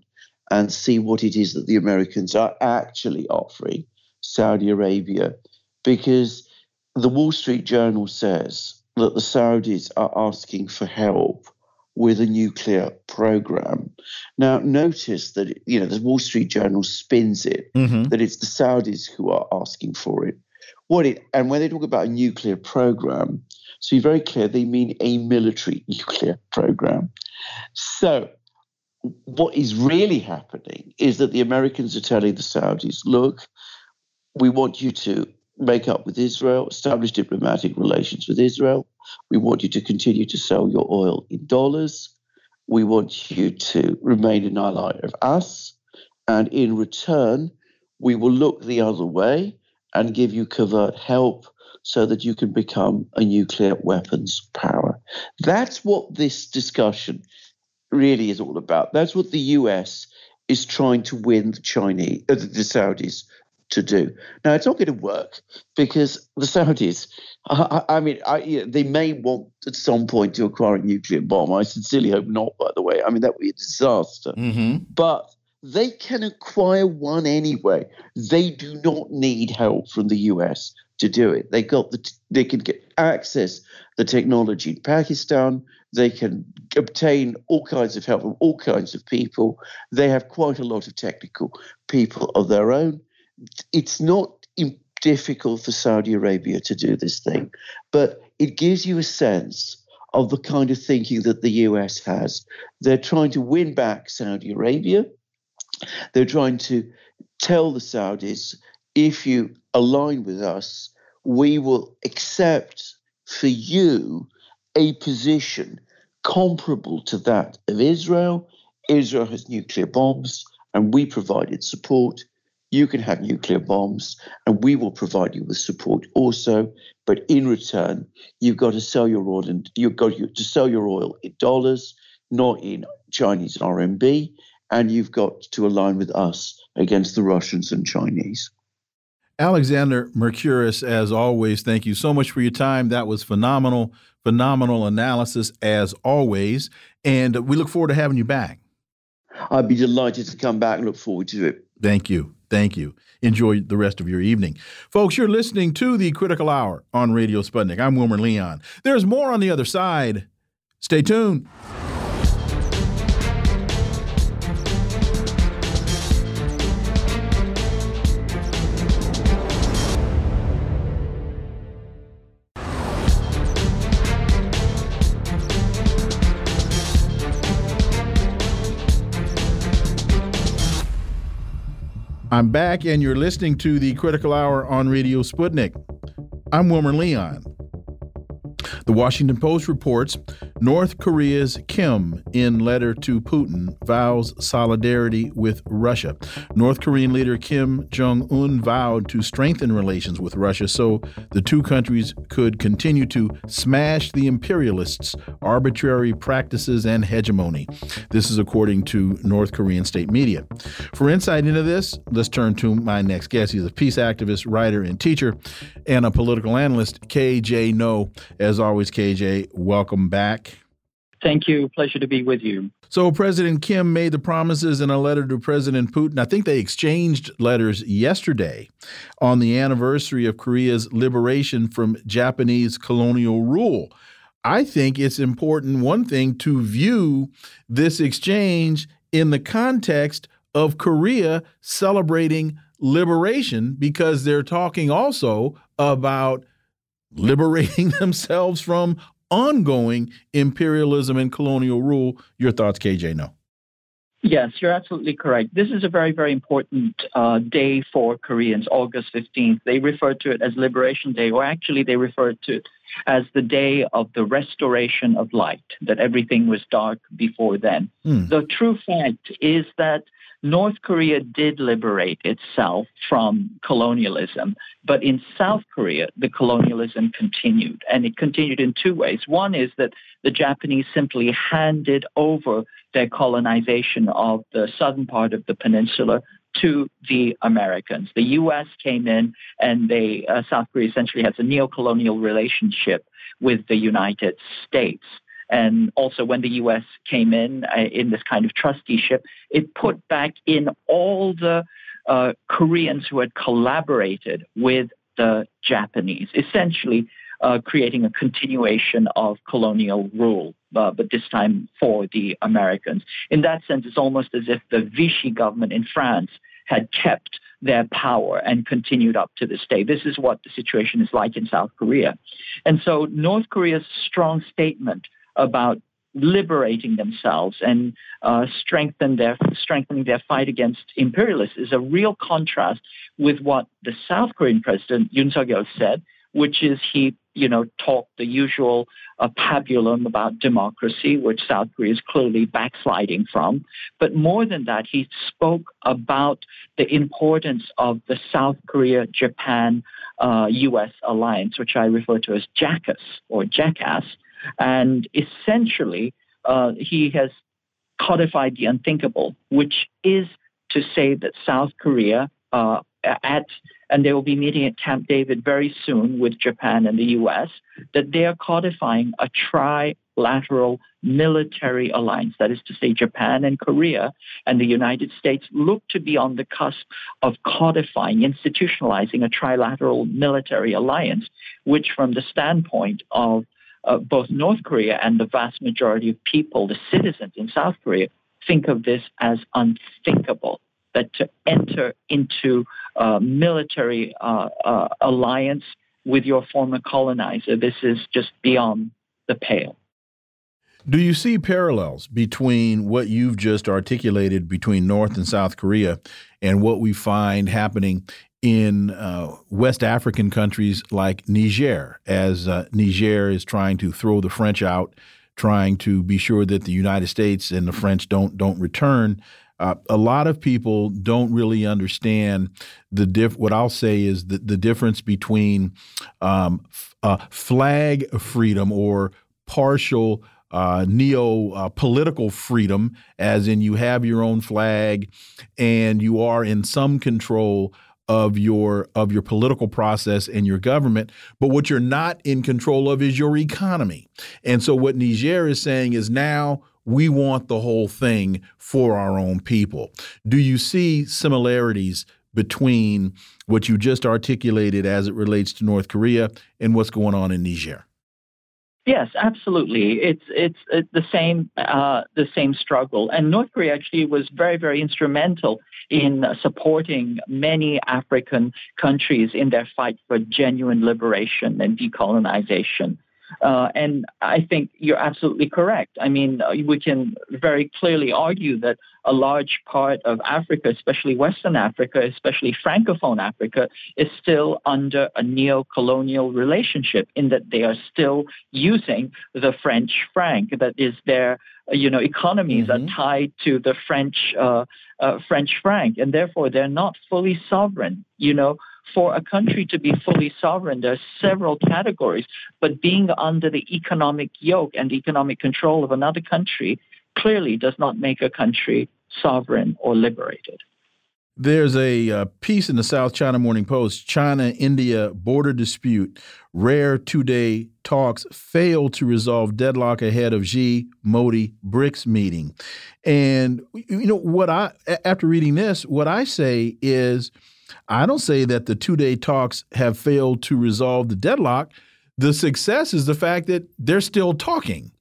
and see what it is that the Americans are actually offering Saudi Arabia. Because the Wall Street Journal says that the Saudis are asking for help with a nuclear program. Now, notice that you know the Wall Street Journal spins it mm-hmm. that it's the Saudis who are asking for it. What it and when they talk about a nuclear program, so be very clear, they mean a military <laughs> nuclear program. So, what is really happening is that the Americans are telling the Saudis, look, we want you to make up with Israel, establish diplomatic relations with Israel. We want you to continue to sell your oil in dollars. We want you to remain an ally of us. And in return, we will look the other way and give you covert help so that you can become a nuclear weapons power. That's what this discussion really is all about. That's what the US is trying to win the Chinese, uh, the Saudis to do. Now, it's not going to work because the Saudis, I, I mean, I, you know, they may want at some point to acquire a nuclear bomb. I sincerely hope not, by the way. I mean, that would be a disaster. Mm-hmm. But they can acquire one anyway. They do not need help from the US to do it. They got the they can get access the technology in Pakistan. They can obtain all kinds of help from all kinds of people. They have quite a lot of technical people of their own it's not difficult for Saudi Arabia to do this thing, but it gives you a sense of the kind of thinking that the US has. They're trying to win back Saudi Arabia. They're trying to tell the Saudis if you align with us, we will accept for you a position comparable to that of Israel. Israel has nuclear bombs, and we provided support. You can have nuclear bombs and we will provide you with support also. But in return you've got to sell your oil and you've got to sell your oil in dollars not in chinese rmb and you've got to align with us against the russians and chinese alexander mercouris as always thank you so much for your time that was phenomenal phenomenal analysis as always and we look forward to having you back i'd be delighted to come back and look forward to it thank you Thank you. Enjoy the rest of your evening. Folks, you're listening to the Critical Hour on Radio Sputnik. I'm Wilmer Leon. There's more on the other side. Stay tuned. I'm back, and you're listening to the Critical Hour on Radio Sputnik. I'm Wilmer Leon. The Washington Post reports North Korea's Kim, in letter to Putin, vows solidarity with Russia. North Korean leader Kim Jong un vowed to strengthen relations with Russia so the two countries could continue to smash the imperialists' arbitrary practices and hegemony. This is according to North Korean state media. For insight into this, let's turn to my next guest. He's a peace activist, writer, and teacher, and a political analyst, KJ Noh. As always, KJ, welcome back. Thank you. Pleasure to be with you. So, President Kim made the promises in a letter to President Putin. I think they exchanged letters yesterday on the anniversary of Korea's liberation from Japanese colonial rule. I think it's important, one thing, to view this exchange in the context of Korea celebrating liberation because they're talking also about liberating <laughs> themselves from ongoing imperialism and colonial rule. Your thoughts, KJ? No. Yes, you're absolutely correct. This is a very, very important uh, day for Koreans, August 15th. They refer to it as Liberation Day, or actually, they refer to it as the day of the restoration of light, that everything was dark before then. Hmm. The true fact is that North Korea did liberate itself from colonialism, but in South Korea, the colonialism continued. And it continued in two ways. One is that the Japanese simply handed over their colonization of the southern part of the peninsula to the Americans. The U.S. came in, and they uh, South Korea essentially has a neo-colonial relationship with the United States. And also when the U.S. came in uh, in this kind of trusteeship, it put back in all the uh, Koreans who had collaborated with the Japanese, essentially uh, creating a continuation of colonial rule, uh, but this time for the Americans. In that sense, it's almost as if the Vichy government in France had kept their power and continued up to this day. This is what the situation is like in South Korea. And so North Korea's strong statement about liberating themselves and uh, strengthen their strengthening their fight against imperialists is a real contrast with what the South Korean president Yoon Suk Yeol said, which is he you know talked the usual uh, pabulum about democracy, which South Korea is clearly backsliding from. But more than that, he spoke about the importance of the South Korea Japan uh, alliance, which I refer to as JACUS or JACAS and essentially, uh, he has codified the unthinkable, which is to say that South Korea uh, at and they will be meeting at Camp David very soon with Japan and the U.S. That they are codifying a trilateral military alliance. That is to say, Japan and Korea and the United States look to be on the cusp of codifying, institutionalizing a trilateral military alliance, which, from the standpoint of uh, both North Korea and the vast majority of people, the citizens in South Korea, think of this as unthinkable. That to enter into a military uh, uh, alliance with your former colonizer, this is just beyond the pale. Do you see parallels between what you've just articulated between North and South Korea and what we find happening in uh, West African countries like Niger, as uh, Niger is trying to throw the French out, trying to be sure that the United States and the French don't don't return. Uh, a lot of people don't really understand the diff. What I'll say is the, the difference between um, uh, flag freedom or partial uh, neo uh, political freedom, as in you have your own flag and you are in some control of your of your political process and your government but what you're not in control of is your economy. And so what Niger is saying is now we want the whole thing for our own people. Do you see similarities between what you just articulated as it relates to North Korea and what's going on in Niger Yes, absolutely. It's it's, it's the same uh, the same struggle, and North Korea actually was very very instrumental in supporting many African countries in their fight for genuine liberation and decolonization. Uh, and I think you're absolutely correct. I mean, uh, we can very clearly argue that a large part of Africa, especially Western Africa, especially Francophone Africa, is still under a neo-colonial relationship in that they are still using the French franc. That is, their you know economies mm-hmm. are tied to the French uh, uh, French franc, and therefore they're not fully sovereign. You know, for a country to be fully sovereign, there are several categories, but being under the economic yoke and economic control of another country clearly does not make a country sovereign or liberated. There's a uh, piece in the South China Morning Post China India border dispute. Rare two day talks fail to resolve deadlock ahead of Xi Modi BRICS meeting. And, you know, what I, after reading this, what I say is, I don't say that the two day talks have failed to resolve the deadlock. The success is the fact that they're still talking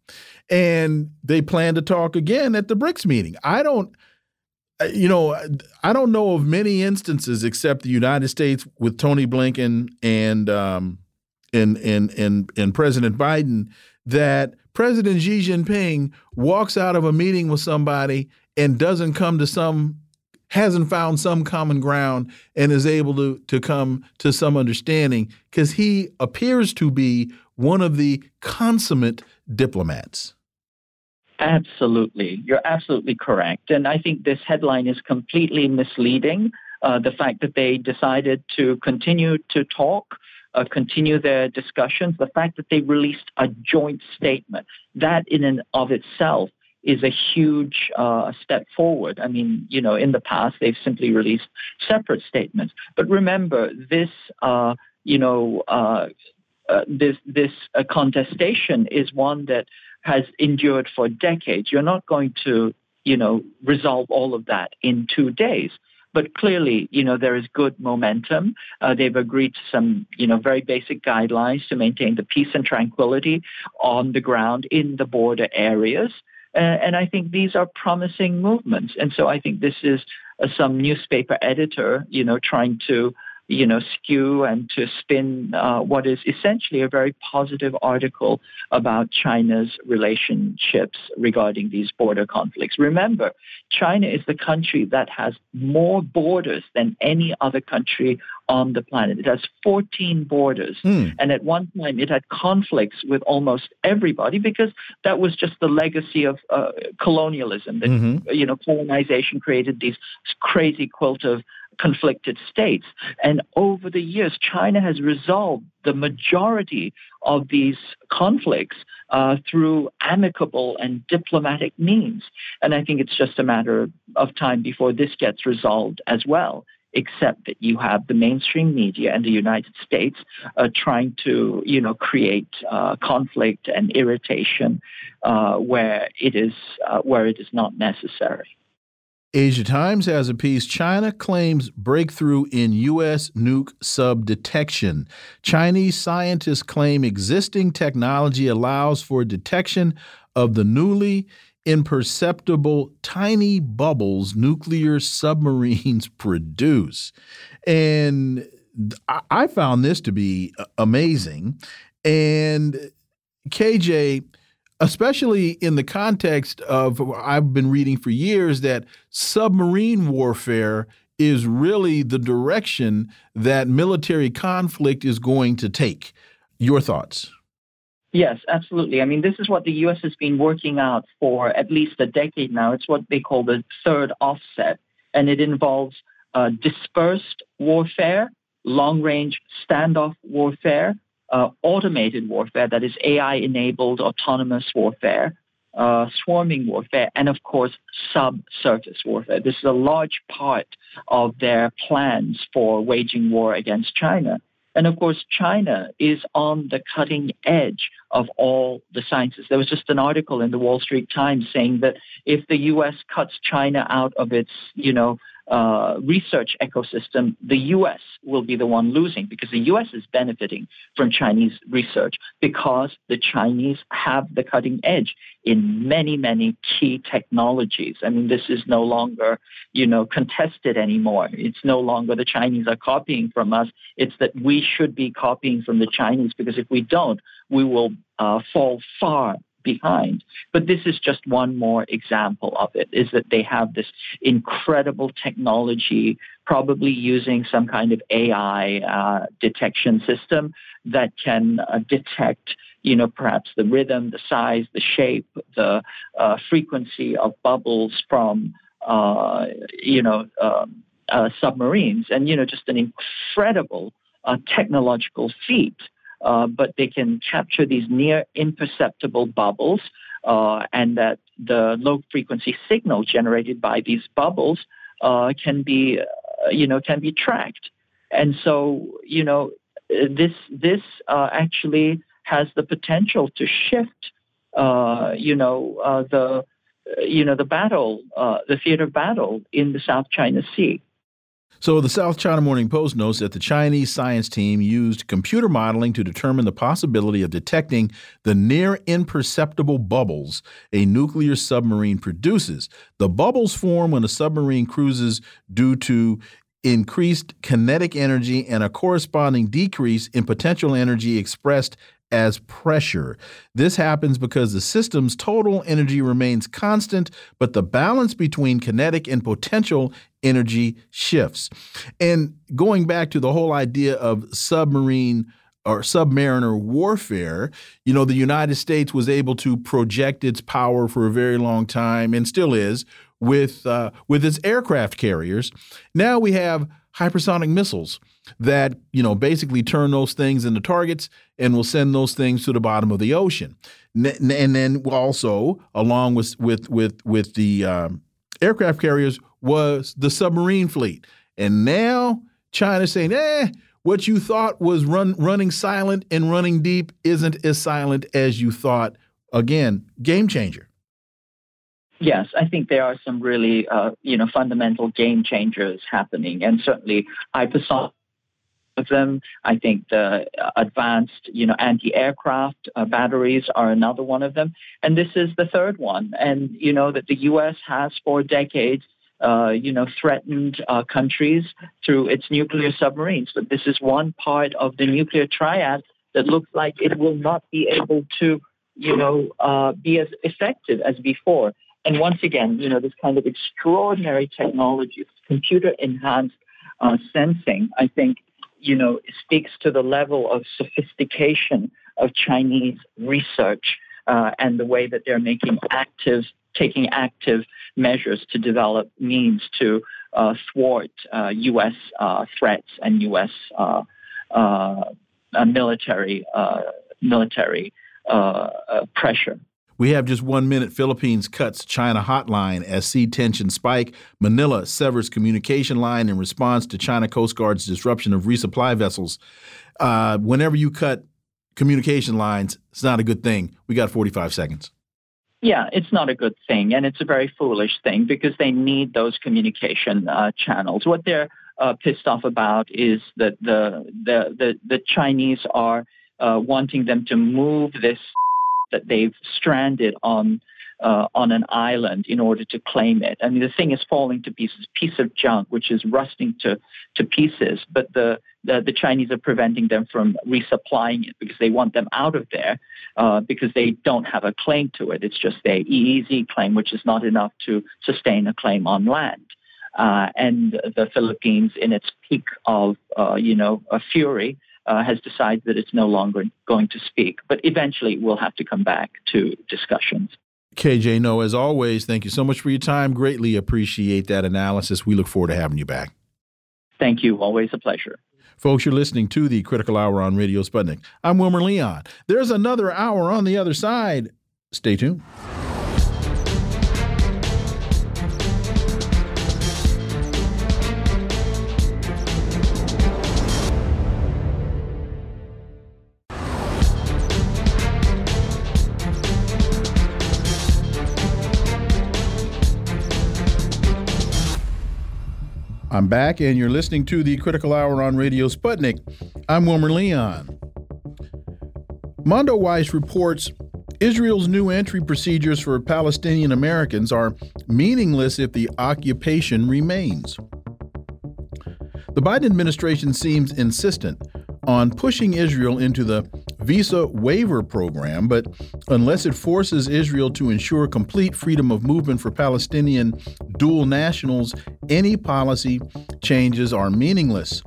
and they plan to talk again at the BRICS meeting. I don't, uh, you know, I don't know of many instances except the United States with Tony Blinken and um, and and and and President Biden that President Xi Jinping walks out of a meeting with somebody and doesn't come to some hasn't found some common ground and is able to to come to some understanding because he appears to be one of the consummate diplomats. Absolutely. You're absolutely correct. And I think this headline is completely misleading. Uh, the fact that they decided to continue to talk, uh, continue their discussions, the fact that they released a joint statement, that in and of itself is a huge uh, step forward. I mean, you know, in the past they've simply released separate statements. But remember, this, uh, you know, uh, uh, this this uh, contestation is one that has endured for decades. You're not going to, you know, resolve all of that in two days. But clearly, you know, there is good momentum. Uh, they've agreed to some, you know, very basic guidelines to maintain the peace and tranquility on the ground in the border areas. Uh, and I think these are promising movements. And so I think this is uh, some newspaper editor, you know, trying to you know, skew and to spin uh, what is essentially a very positive article about China's relationships regarding these border conflicts. Remember, China is the country that has more borders than any other country on the planet. It has 14 borders. Mm. And at one time, it had conflicts with almost everybody because that was just the legacy of uh, colonialism. That, mm-hmm. you know, colonization created these crazy quilt of conflicted states. And over the years, China has resolved the majority of these conflicts uh, through amicable and diplomatic means. And I think it's just a matter of time before this gets resolved as well. Except that you have the mainstream media and the United States uh, trying to, you know, create uh, conflict and irritation uh, where it is uh, where it is not necessary. Asia Times has a piece China claims breakthrough in U.S. nuke sub detection. Chinese scientists claim existing technology allows for detection of the newly imperceptible tiny bubbles nuclear submarines <laughs> produce. And I found this to be amazing. And KJ, especially in the context of I've been reading for years that submarine warfare is really the direction that military conflict is going to take. Your thoughts? Yes, absolutely. I mean, this is what the U.S. has been working out for at least a decade now. It's what they call the third offset, and it involves uh, dispersed warfare, long range standoff warfare, uh, automated warfare, that is AI enabled autonomous warfare, uh, swarming warfare, and of course, subsurface warfare. This is a large part of their plans for waging war against China. And of course, China is on the cutting edge of all the sciences. There was just an article in the Wall Street Times saying that if the U.S. cuts China out of its, you know, uh, research ecosystem, the U.S. will be the one losing because the U.S. is benefiting from Chinese research because the Chinese have the cutting edge in many, many key technologies. I mean, this is no longer, you know, contested anymore. It's no longer the Chinese are copying from us. It's that we should be copying from the Chinese because if we don't, we will uh, fall far behind. But this is just one more example of it, is that they have this incredible technology, probably using some kind of AI uh, detection system that can uh, detect you know, perhaps the rhythm, the size, the shape, the uh, frequency of bubbles from, uh, you know, um, uh, submarines, and you know, just an incredible uh, technological feat uh, but they can capture these near imperceptible bubbles, uh, and that the low frequency signal generated by these bubbles uh, can be, uh, you know, can be tracked. And so, you know, this this uh, actually has the potential to shift, you know, the you know the battle, the theater battle in the South China Sea. So, the South China Morning Post notes that the Chinese science team used computer modeling to determine the possibility of detecting the near imperceptible bubbles a nuclear submarine produces. The bubbles form when a submarine cruises due to increased kinetic energy and a corresponding decrease in potential energy expressed as pressure. This happens because the system's total energy remains constant, but the balance between kinetic and potential energy shifts. And going back to the whole idea of submarine or submariner warfare, you know, the United States was able to project its power for a very long time and still is with uh, with its aircraft carriers. Now we have hypersonic missiles that you know basically turn those things into targets and will send those things to the bottom of the ocean and then also along with with with with the um, aircraft carriers was the submarine fleet and now china's saying eh what you thought was run running silent and running deep isn't as silent as you thought. Again, game changer. Yes, I think there are some really, uh, you know, fundamental game changers happening, and certainly hypersonic of them. I think the advanced, you know, anti-aircraft uh, batteries are another one of them, and this is the third one. And you know that the U.S. has for decades uh, you know, threatened uh, countries through its nuclear submarines. But this is one part of the nuclear triad that looks like it will not be able to, you know, uh, be as effective as before. And once again, you know, this kind of extraordinary technology, computer enhanced uh, sensing, I think, you know, speaks to the level of sophistication of Chinese research uh, and the way that they're making active, taking active measures to develop means to uh, thwart U.S. Uh, uh, threats and U.S. Uh, military military pressure. We have just one minute. Philippines cuts China hotline as sea tensions spike. Manila severs communication line in response to China Coast Guard's disruption of resupply vessels. Uh, whenever you cut communication lines, it's not a good thing. We got 45 seconds. Yeah, it's not a good thing, and it's a very foolish thing because they need those communication uh, channels. What they're uh, pissed off about is that the the the, the Chinese are uh, wanting them to move this that they've stranded on uh, on an island in order to claim it. I mean, the thing is falling to pieces, piece of junk, which is rusting to, to pieces. But the, the, the Chinese are preventing them from resupplying it because they want them out of there uh, because they don't have a claim to it. It's just a EEZ claim, which is not enough to sustain a claim on land. Uh, and the Philippines, in its peak of, uh, you know, a fury, uh, has decided that it's no longer going to speak. But eventually, we'll have to come back to discussions. KJ Noh, as always, thank you so much for your time. Greatly appreciate that analysis. We look forward to having you back. Thank you. Always a pleasure. Folks, you're listening to the Critical Hour on Radio Sputnik. I'm Wilmer Leon. There's another hour on the other side. Stay tuned. I'm back, and you're listening to the Critical Hour on Radio Sputnik. I'm Wilmer Leon. Mondoweiss reports Israel's new entry procedures for Palestinian Americans are meaningless if the occupation remains. The Biden administration seems insistent on pushing Israel into the visa waiver program, but unless it forces Israel to ensure complete freedom of movement for Palestinian dual nationals, any policy changes are meaningless.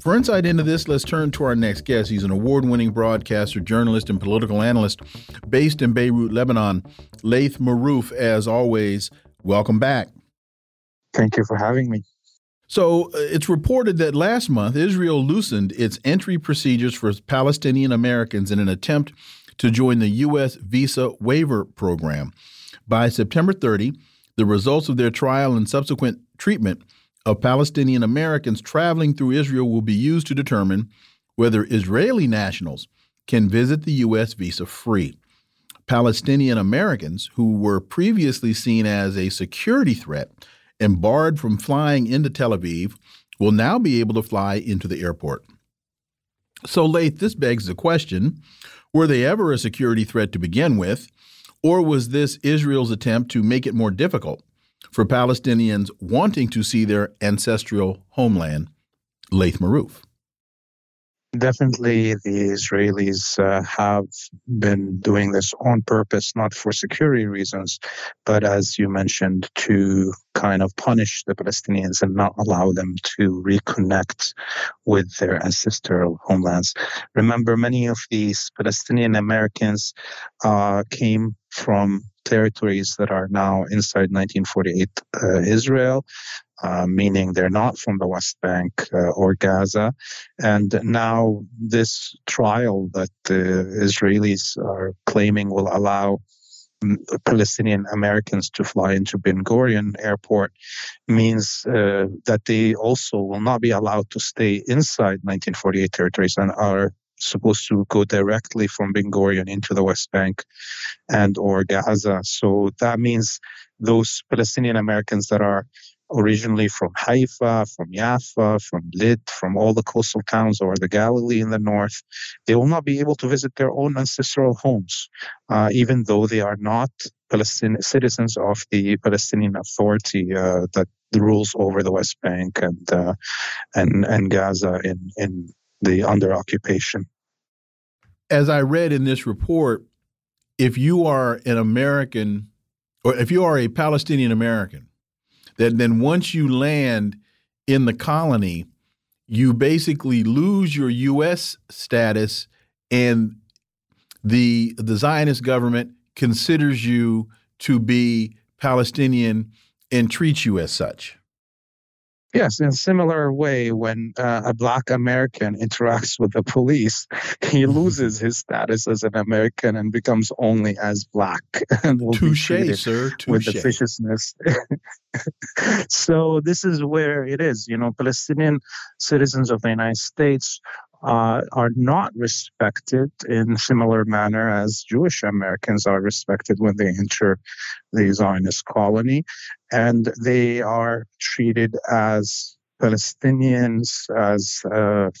For insight into this, let's turn to our next guest. He's an award winning broadcaster, journalist, and political analyst based in Beirut, Lebanon. Laith Marouf, as always, welcome back. Thank you for having me. So uh, it's reported that last month Israel loosened its entry procedures for Palestinian Americans in an attempt to join the U.S. visa waiver program. By September 30, the results of their trial and subsequent treatment of Palestinian Americans traveling through Israel will be used to determine whether Israeli nationals can visit the U.S. visa free. Palestinian Americans who were previously seen as a security threat and barred from flying into Tel Aviv will now be able to fly into the airport. So, Laith, this begs the question were they ever a security threat to begin with, or was this Israel's attempt to make it more difficult for Palestinians wanting to see their ancestral homeland? Laith Marouf. Definitely, the Israelis uh, have been doing this on purpose, not for security reasons, but as you mentioned, to kind of punish the Palestinians and not allow them to reconnect with their ancestral homelands. Remember, many of these Palestinian Americans uh, came from territories that are now inside 1948 uh, Israel. Uh, meaning they're not from the West Bank uh, or Gaza. And now, this trial that the Israelis are claiming will allow Palestinian Americans to fly into Ben Gurion Airport means uh, that they also will not be allowed to stay inside 1948 territories and are supposed to go directly from Ben Gurion into the West Bank and or Gaza. So that means those Palestinian Americans that are originally from Haifa, from Jaffa, from Lid, from all the coastal towns or the Galilee in the north, they will not be able to visit their own ancestral homes, uh, even though they are not Palestinian citizens of the Palestinian Authority uh, that rules over the West Bank and uh, and and Gaza in in the under occupation. As I read in this report, if you are an American or if you are a Palestinian American that then once you land in the colony, you basically lose your U.S. status, and the the Zionist government considers you to be Palestinian and treats you as such. Yes, in a similar way, when uh, a black American interacts with the police, he loses his status as an American and becomes only as black <laughs> and will Touche, be sir. Touche. with the viciousness. <laughs> so this is where it is. You know, Palestinian citizens of the United States uh, are not respected in similar manner as Jewish Americans are respected when they enter the Zionist colony, and they are treated as Palestinians as a,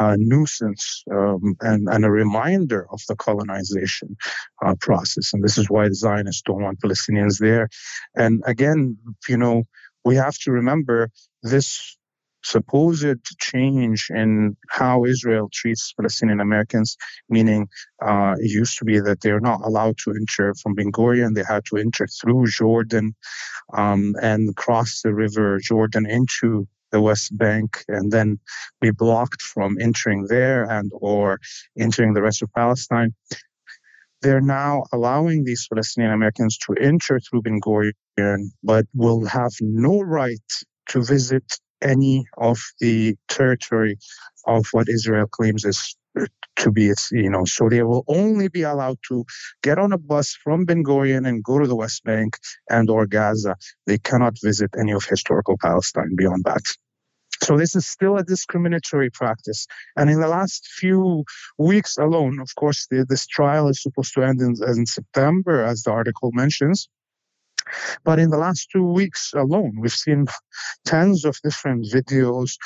a nuisance um, and, and, a reminder of the colonization uh, process. And this is why the Zionists don't want Palestinians there. And again, you know, we have to remember this supposed change in how Israel treats Palestinian Americans, meaning uh, it used to be that they're not allowed to enter from Ben Gurion, they had to enter through Jordan um, and cross the river Jordan into the West Bank and then be blocked from entering there and or entering the rest of Palestine. They're now allowing these Palestinian Americans to enter through Ben Gurion, but will have no right to visit any of the territory of what Israel claims is to be its, you know, so they will only be allowed to get on a bus from Ben Gurion and go to the West Bank and or Gaza. They cannot visit any of historical Palestine beyond that. So this is still a discriminatory practice. And in the last few weeks alone, of course, the, this trial is supposed to end in, in September, as the article mentions. But in the last two weeks alone, we've seen tens of different videos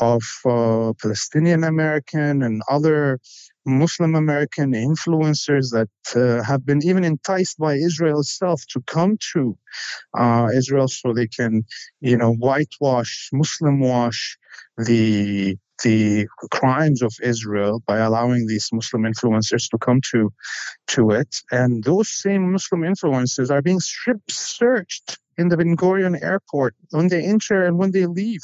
of uh, Palestinian American and other Muslim American influencers that uh, have been even enticed by Israel itself to come to uh, Israel so they can, you know, whitewash, Muslim wash the the crimes of Israel by allowing these Muslim influencers to come to to it. And those same Muslim influencers are being strip searched in the Ben Gurion airport when they enter and when they leave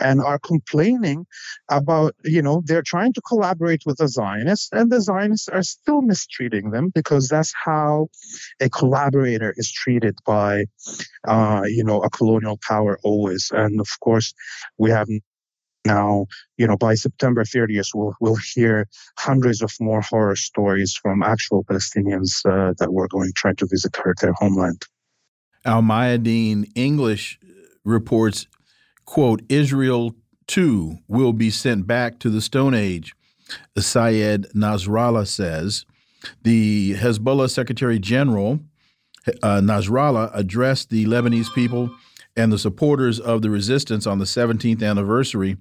and are complaining about, you know, they're trying to collaborate with the Zionists and the Zionists are still mistreating them because that's how a collaborator is treated by, uh, you know, a colonial power always. And of course, we have now, you know, by September 30th, we'll, we'll hear hundreds of more horror stories from actual Palestinians uh, that were going trying to visit her, their homeland. Al Mayadeen English reports, quote, Israel too will be sent back to the Stone Age. Syed Nasrallah says the Hezbollah Secretary General uh, Nasrallah addressed the Lebanese people and the supporters of the resistance on the 17th anniversary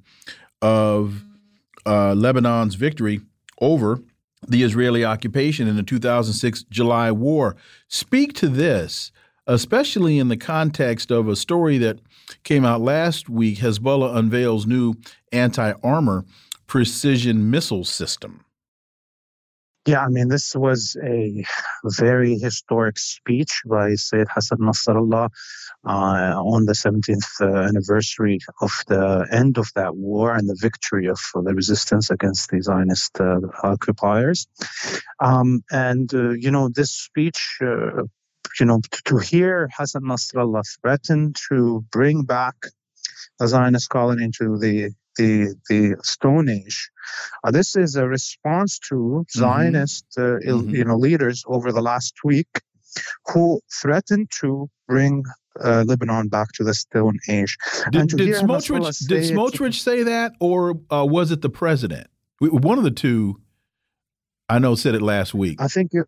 of uh, Lebanon's victory over the Israeli occupation in the 2006 July war. Speak to this, especially in the context of a story that came out last week Hezbollah unveils new anti armor precision missile system. Yeah, I mean, this was a very historic speech by Sayyid Hassan Nasrallah uh, on the 17th uh, anniversary of the end of that war and the victory of the resistance against the Zionist uh, occupiers. Um, and, uh, you know, this speech uh, you know, to, to, hear Hassan Nasrallah threaten to bring back the Zionist colony into the the the Stone Age. Uh, this is a response to mm-hmm. Zionist, uh, mm-hmm. you know, leaders over the last week who threatened to bring uh, Lebanon back to the Stone Age. Did, did Smotrich, did Smotrich say that, or uh, was it the president? One of the two, I know, said it last week. I think it,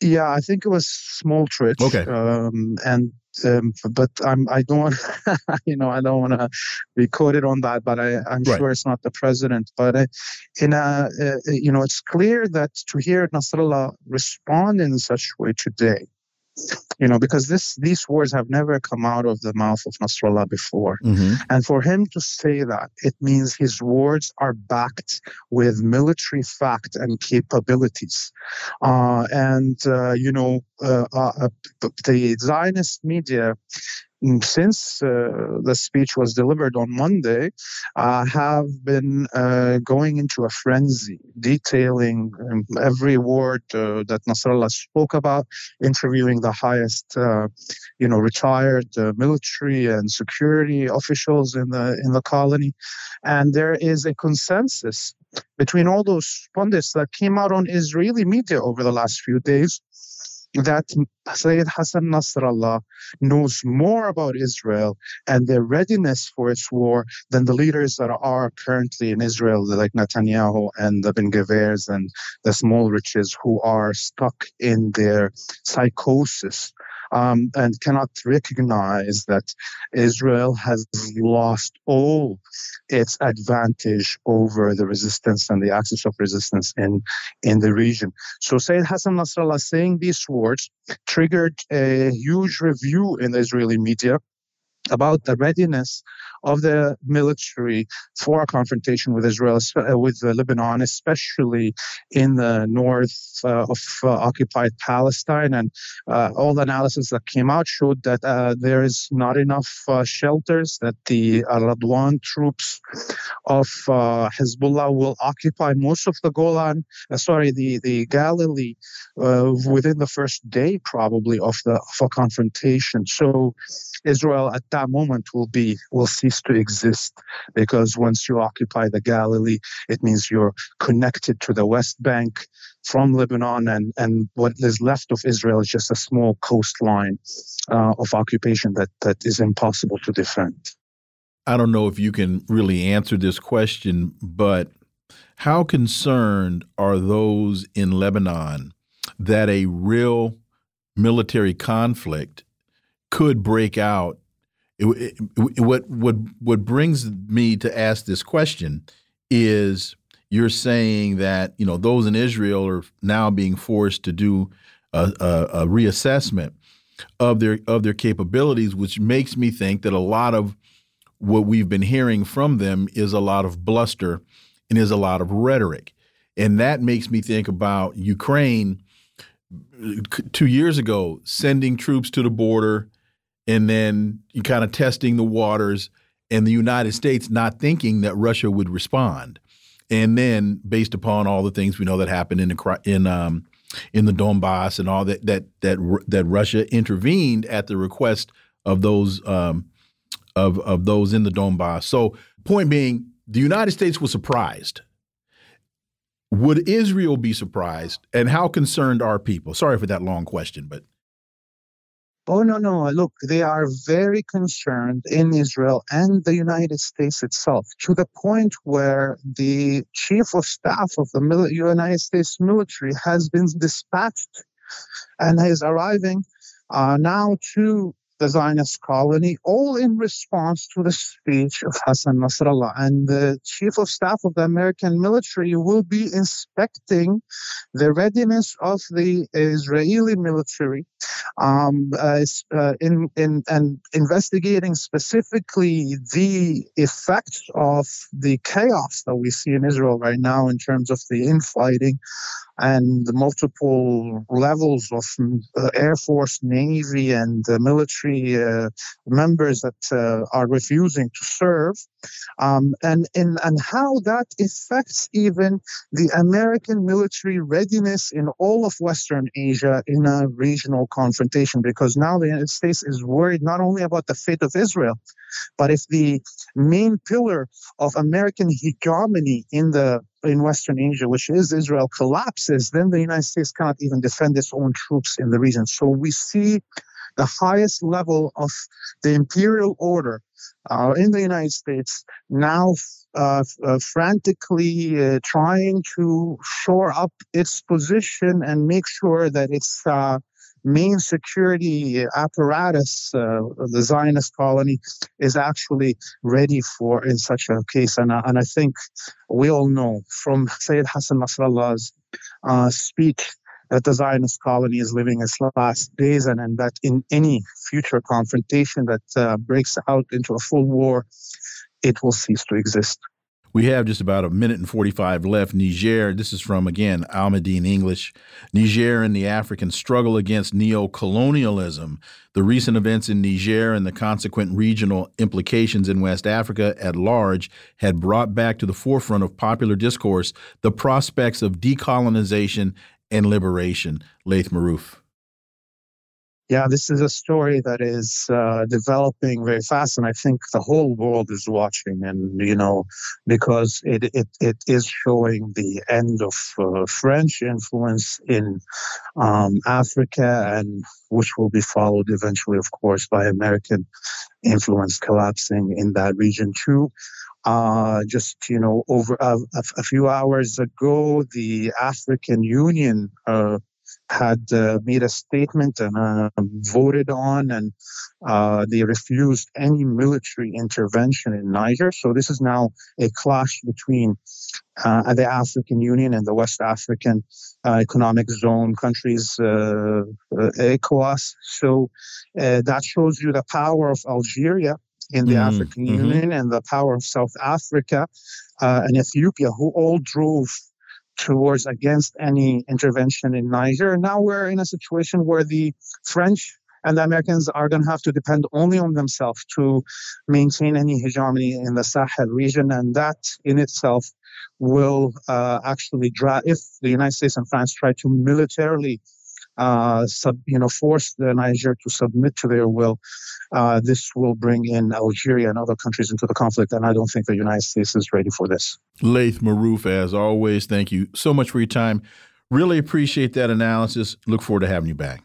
yeah, I think it was Smotrich. Okay. Um, and um, but I'm I don't want <laughs> you know I don't want to be quoted on that, but I I'm right. sure it's not the president. But uh, in a uh, you know it's clear that to hear Nasrallah respond in such way today you know, because this these words have never come out of the mouth of Nasrallah before. Mm-hmm. And for him to say that, it means his words are backed with military fact and capabilities. Uh, and, uh, you know, uh, uh the Zionist media since uh, the speech was delivered on Monday, have been uh, going into a frenzy, detailing um, every word uh, that Nasrallah spoke about, interviewing the highest, you know, retired military and security officials in the in the colony, and there is a consensus between all those pundits that came out on Israeli media over the last few days that Sayyid Hassan Nasrallah knows more about Israel and their readiness for its war than the leaders that are currently in Israel, like Netanyahu and the Ben Gvirs and the Smotriches, who are stuck in their psychosis um, and cannot recognize that Israel has lost all its advantage over the resistance and the axis of resistance in, in the region. So Sayyid Hassan Nasrallah saying these words triggered a huge review in the Israeli media about the readiness of the military for a confrontation with Israel, uh, with Lebanon, especially in the north uh, of uh, occupied Palestine. And uh, all the analysis that came out showed that uh, there is not enough uh, shelters, that the Radwan troops of Hezbollah will occupy most of the Golan, sorry, the, the Galilee within the first day, probably, of the of a confrontation. So Israel at that moment will be will cease to exist because once you occupy the Galilee, it means you're connected to the West Bank from Lebanon, and and what is left of Israel is just a small coastline uh, of occupation that that is impossible to defend. I don't know if you can really answer this question, but how concerned are those in Lebanon that a real military conflict could break out. It, it, what what what brings me to ask this question is you're saying that you know those in Israel are now being forced to do a, a, a reassessment of their of their capabilities, which makes me think that a lot of what we've been hearing from them is a lot of bluster and is a lot of rhetoric, and that makes me think about Ukraine. Two years ago sending troops to the border and then you kind of testing the waters and the United States not thinking that Russia would respond. And then based upon all the things we know that happened in the in um, in the Donbass and all that that that that Russia intervened at the request of those um, of of those in the Donbass. So point being, the United States was surprised. Would Israel be surprised? And how concerned are people? Sorry for that long question, but Oh, no, no. Look, they are very concerned in Israel and the United States itself to the point where the chief of staff of the United States military has been dispatched and is arriving uh, now to the Zionist colony, all in response to the speech of Hassan Nasrallah. And the chief of staff of the American military will be inspecting the readiness of the Israeli military um, uh, uh, in, in, and investigating specifically the effects of the chaos that we see in Israel right now in terms of the infighting and the multiple levels of uh, Air Force, Navy, and uh, military uh, members that uh, are refusing to serve, um, and, and, and how that affects even the American military readiness in all of Western Asia in a regional confrontation, because now the United States is worried not only about the fate of Israel, but if the main pillar of American hegemony in the in Western Asia, which is Israel, collapses, then the United States cannot even defend its own troops in the region. So we see the highest level of the imperial order uh, in the United States now uh, uh, frantically uh, trying to shore up its position and make sure that its uh, main security apparatus, uh, the Zionist colony, is actually ready for in such a case. And, and I think we all know from Sayyid Hassan Nasrallah's speech that the Zionist colony is living its last days, and, and that in any future confrontation that uh, breaks out into a full war, it will cease to exist. We have just about a minute and 45 left. Niger, this is from, again, Al Mayadeen English. Niger and the African struggle against neo colonialism. The recent events in Niger and the consequent regional implications in West Africa at large had brought back to the forefront of popular discourse the prospects of decolonization and liberation, Laith Marouf? Yeah, this is a story that is uh, developing very fast, and I think the whole world is watching. And you know, because it it, it is showing the end of uh, French influence in um, Africa, and which will be followed eventually, of course, by American influence collapsing in that region too. Uh, just you know, over uh, a, a, few hours ago, the African Union uh, had uh, made a statement and uh, voted on, and uh, they refused any military intervention in Niger. So this is now a clash between the African Union and the West African Economic Zone countries, ECOWAS. So that shows you the power of Algeria in the mm, African mm-hmm. Union and the power of South Africa uh, and Ethiopia, who all drove towards against any intervention in Niger. Now we're in a situation where the French and the Americans are going to have to depend only on themselves to maintain any hegemony in the Sahel region, and that in itself will uh, actually drive. If the United States and France try to militarily uh, sub, you know, force the Niger to submit to their will, uh, this will bring in Algeria and other countries into the conflict. And I don't think the United States is ready for this. Laith Marouf, as always, thank you so much for your time. Really appreciate that analysis. Look forward to having you back.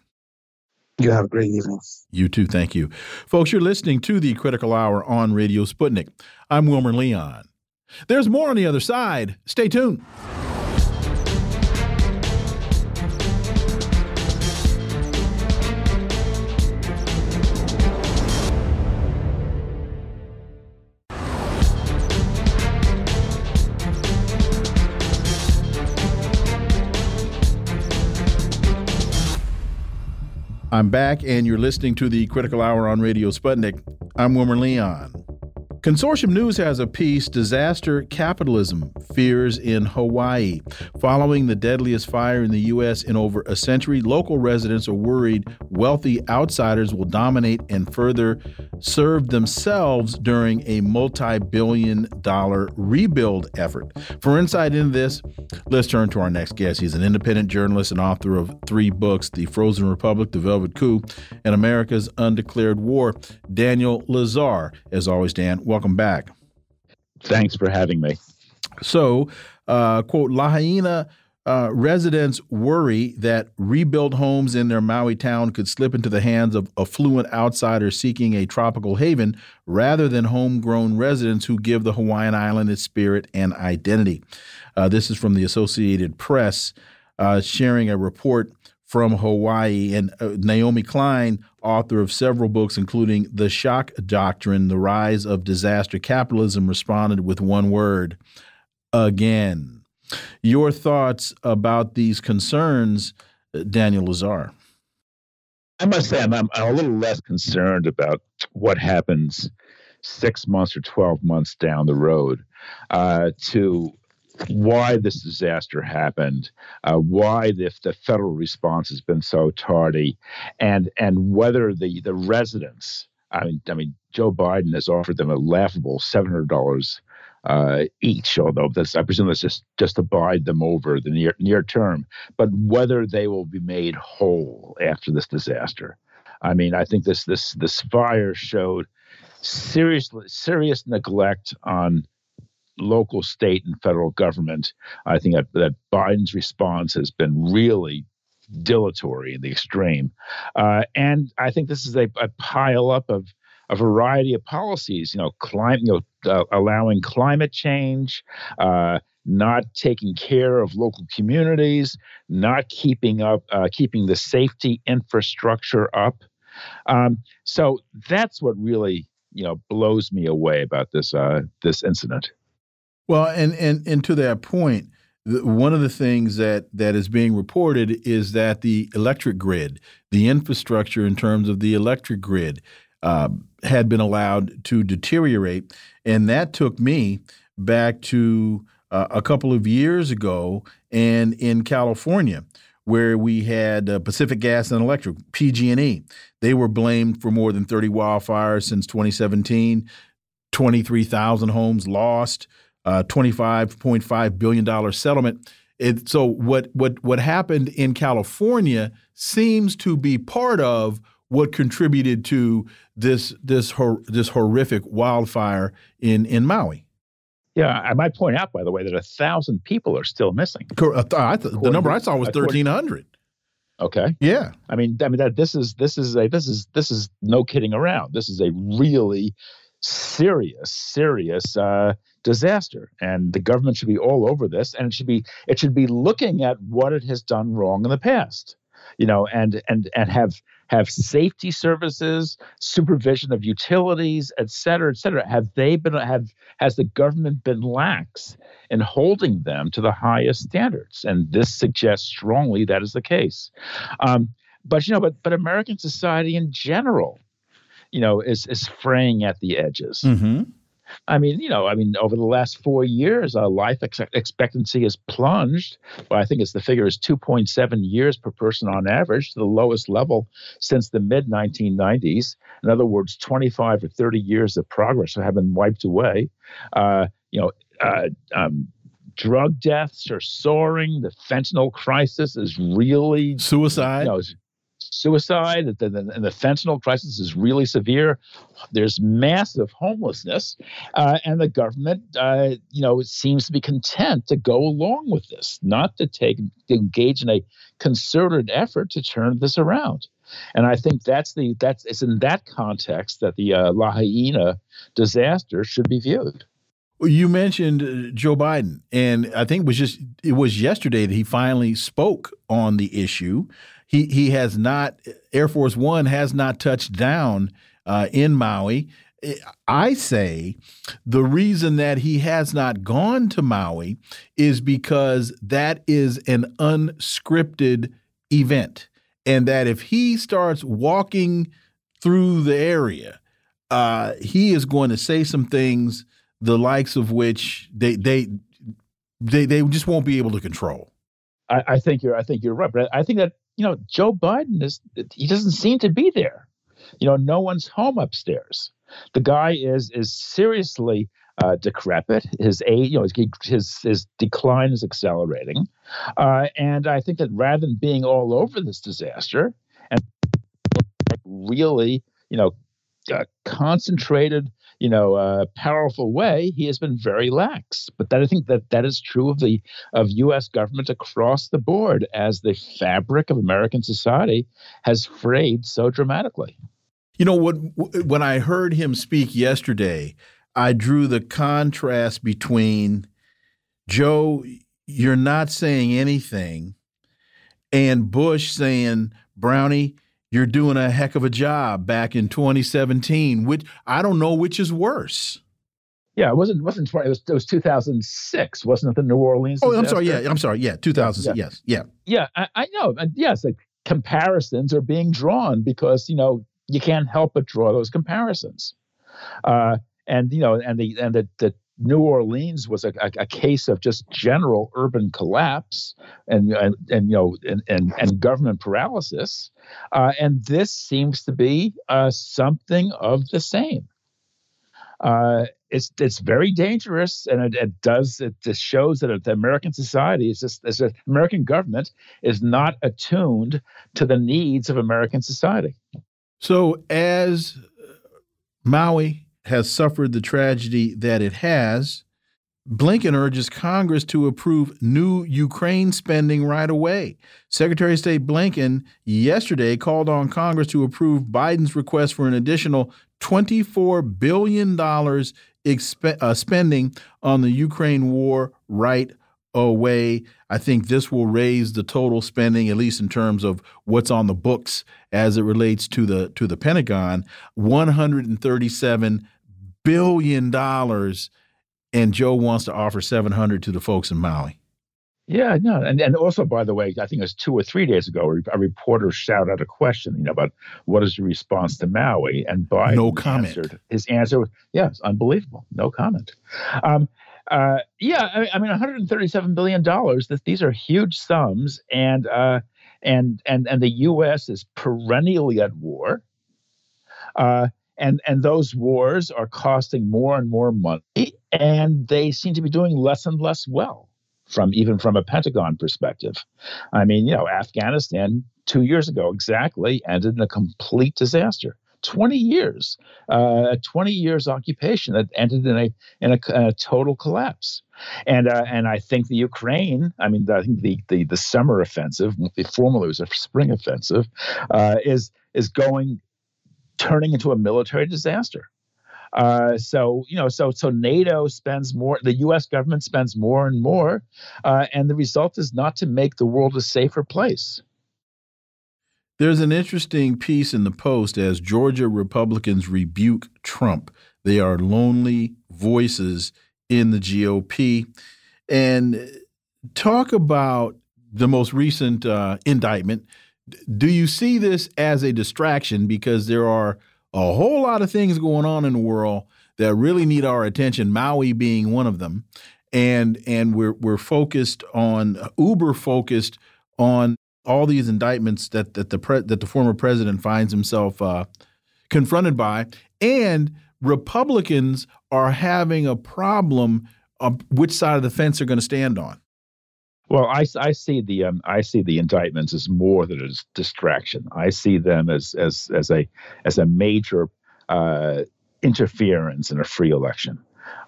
You have a great evening. You too. Thank you. Folks, you're listening to the Critical Hour on Radio Sputnik. I'm Wilmer Leon. There's more on the other side. Stay tuned. I'm back, and you're listening to the Critical Hour on Radio Sputnik. I'm Wilmer Leon. Consortium News has a piece Disaster Capitalism Fears in Hawaii. Following the deadliest fire in the U.S. in over a century, local residents are worried wealthy outsiders will dominate and further serve themselves during a multi billion dollar rebuild effort. For insight into this, let's turn to our next guest. He's an independent journalist and author of three books The Frozen Republic, The Velvet Coup, and America's Undeclared War. Daniel Lazare. As always, Dan, welcome back. Thanks for having me. So, uh, quote, Lahaina uh, residents worry that rebuilt homes in their Maui town could slip into the hands of affluent outsiders seeking a tropical haven rather than homegrown residents who give the Hawaiian island its spirit and identity. Uh, this is from the Associated Press, uh, sharing a report from Hawaii. And uh, Naomi Klein, author of several books, including The Shock Doctrine The Rise of Disaster Capitalism, responded with one word again. Your thoughts about these concerns, Daniel Lazare? I must say, I'm, I'm a little less concerned about what happens six months or 12 months down the road uh, to why this disaster happened, uh, why the, the federal response has been so tardy, and and whether the the residents. I mean, I mean, Joe Biden has offered them a laughable seven hundred dollars uh, each, although that's I presume that's just just to bide them over the near near term. But whether they will be made whole after this disaster, I mean, I think this this this fire showed serious serious neglect on local, state, and federal government. I think that, that Biden's response has been really dilatory in the extreme. Uh, and I think this is a, a pile up of a variety of policies, you know, climate, you know, uh, allowing climate change, uh, not taking care of local communities, not keeping up, uh, keeping the safety infrastructure up. Um, so that's what really, you know, blows me away about this uh, this incident. Well, and and and to that point, one of the things that that is being reported is that the electric grid, the infrastructure in terms of the electric grid, uh, had been allowed to deteriorate, and that took me back to uh, a couple of years ago, and in California, where we had uh, Pacific Gas and Electric (PG&E). They were blamed for more than 30 wildfires since 2017. 23,000 homes lost. Uh, $25.5 billion settlement. It, so what what what happened in California seems to be part of what contributed to this this hor this horrific wildfire in in Maui. Yeah, I might point out, by the way, that a thousand people are still missing. Uh, the number I saw was thirteen hundred. Okay. Yeah. I mean, I mean that this is this is a this is this is no kidding around. This is a really serious, serious uh, disaster, and the government should be all over this, and it should be it should be looking at what it has done wrong in the past, you know, and and and have have safety services, supervision of utilities, et cetera, et cetera. Have they been have has the government been lax in holding them to the highest standards? And this suggests strongly that is the case. Um, but you know, but but American society in general you know, is is fraying at the edges. Mm-hmm. I mean, you know, I mean, over the last four years, our life ex- expectancy has plunged. Well, I think it's the figure is 2.7 years per person on average, to the lowest level since the mid 1990s. In other words, 25 or 30 years of progress have been wiped away. Uh, you know, uh, um, drug deaths are soaring. The fentanyl crisis is really suicide. You know, suicide, and the fentanyl crisis is really severe. There's massive homelessness, uh, and the government, uh, you know, seems to be content to go along with this, not to take to engage in a concerted effort to turn this around. And I think that's the that's it's in that context that the uh, Lahaina disaster should be viewed. You mentioned uh, Joe Biden, and I think it was just it was yesterday that he finally spoke on the issue he he has not Air Force One has not touched down uh, in Maui. I say the reason that he has not gone to Maui is because that is an unscripted event, and that if he starts walking through the area, uh, he is going to say some things the likes of which they they they they just won't be able to control. I, I think you're I think you're right, but I think that you know, Joe Biden is he doesn't seem to be there. You know, no one's home upstairs. The guy is is seriously uh, decrepit. His age, you know, his his decline is accelerating, uh, and I think that rather than being all over this disaster and really, you know, uh, concentrated you know, uh, powerful way, he has been very lax. But that, I think that that is true of the of U.S. government across the board, as the fabric of American society has frayed so dramatically. You know when When I heard him speak yesterday, I drew the contrast between Joe, you're not saying anything, and Bush saying, Brownie, you're doing a heck of a job back in 2017. Which I don't know which is worse. Yeah, it wasn't wasn't it was it was 2006, wasn't it? The New Orleans. Oh, I'm sorry. Yeah, I'm sorry. Yeah, 2006. Yeah. Yes. Yeah. Yeah, I, I know. And yes, like comparisons are being drawn because you know you can't help but draw those comparisons. Uh, and you know, and the and the, the New Orleans was a, a, a, case of just general urban collapse and and, and you know and, and, and government paralysis, uh, and this seems to be uh, something of the same. Uh, it's it's very dangerous, and it, it does it just shows that the American society is just as American government is not attuned to the needs of American society. So as Maui has suffered the tragedy that it has, Blinken urges Congress to approve new Ukraine spending right away. Secretary of State Blinken yesterday called on Congress to approve Biden's request for an additional $24 billion uh, spending on the Ukraine war right away. I think this will raise the total spending, at least in terms of what's on the books as it relates to the to the Pentagon, 137 billion dollars and Joe wants to offer 700 to the folks in Maui. Yeah, no, and and also by the way, I think it was two or three days ago, a reporter shouted out a question, you know, about what is the response to Maui, and Biden no comment. Answered, his answer was, "Yes, yeah, unbelievable, no comment." Um, uh, yeah, I, I, mean, 137 billion dollars. These are huge sums, and uh, and and and the U.S. is perennially at war. Uh, and and those wars are costing more and more money and they seem to be doing less and less well from even from a pentagon perspective. I mean you know afghanistan two years ago exactly ended in a complete disaster. 20 years uh, 20 years occupation that ended in a in a, a total collapse. And uh, and I think the Ukraine I mean I think the the, the summer offensive the formerly was a spring offensive uh, is is going turning into a military disaster. Uh, so you know, so so NATO spends more, the U.S. government spends more and more, uh, and the result is not to make the world a safer place. There's an interesting piece in the Post as Georgia Republicans rebuke Trump. They are lonely voices in the GOP, and talk about the most recent uh, indictment do you see this as a distraction? Because there are a whole lot of things going on in the world that really need our attention maui being one of them. And and we're we're focused on uber focused on all these indictments that that the that the former president finds himself uh, confronted by. And republicans are having a problem of which side of the fence they're going to stand on well, I, I see the um, I see the indictments as more than a distraction. I see them as as as a as a major uh, interference in a free election.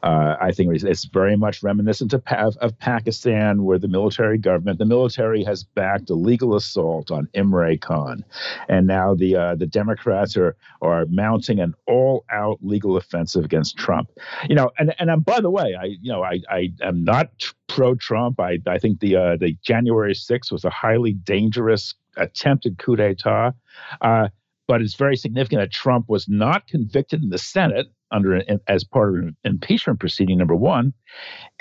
Uh, I think it's very much reminiscent of, of, Pakistan, where the military government, the military has backed a legal assault on Imran Khan, and now the uh, the Democrats are are mounting an all out legal offensive against Trump. You know, and and I'm, by the way, I you know I I am not pro Trump. I I think the uh, the January 6th was a highly dangerous attempted coup d'état. Uh, but it's very significant that Trump was not convicted in the Senate under as part of an impeachment proceeding. Number one,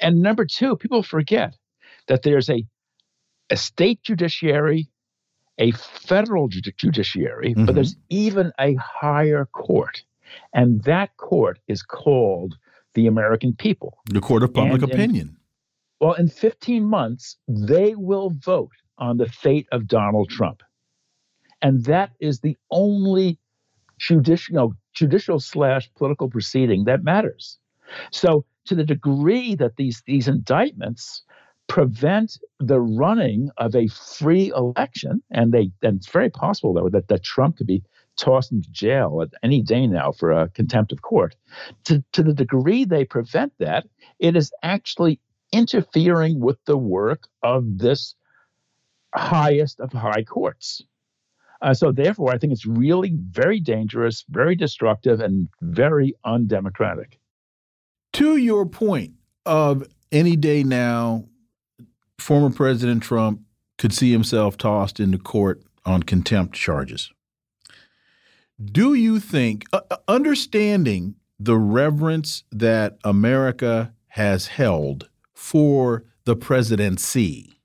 and number two, people forget that there's a a state judiciary, a federal judiciary, mm-hmm. but there's even a higher court, and that court is called the American people, the court of public and opinion. In, well, in 15 months, they will vote on the fate of Donald Trump. And that is the only judicial, you know, judicial slash political proceeding that matters. So, to the degree that these these indictments prevent the running of a free election, and they and it's very possible though that, that Trump could be tossed into jail at any day now for a contempt of court. To, to the degree they prevent that, it is actually interfering with the work of this highest of high courts. Uh, so therefore, I think it's really very dangerous, very destructive, and very undemocratic. To your point of any day now, former President Trump could see himself tossed into court on contempt charges. Do you think, uh, uh understanding the reverence that America has held for the presidency,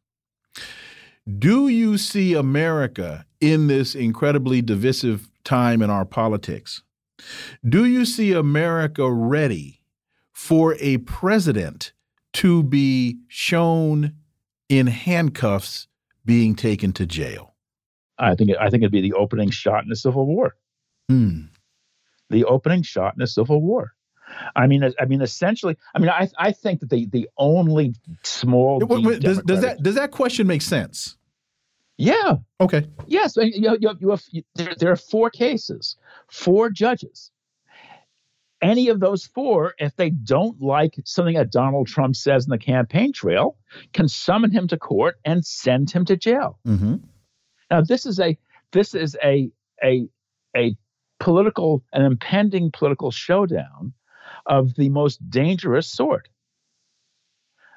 do you see America in this incredibly divisive time in our politics? Do you see America ready for a president to be shown in handcuffs being taken to jail? I think I think it'd be the opening shot in a civil war. Hmm. The opening shot in a civil war. I mean, I mean, essentially, I mean, I I think that the the only small does, does that does that question make sense? Yeah. Okay. Yes. You, you, you have, you, there, there are four cases, four judges. any of those four, if they don't like something that Donald Trump says in the campaign trail, can summon him to court and send him to jail. Mm-hmm. Now, this is a this is a a a political an impending political showdown of the most dangerous sort.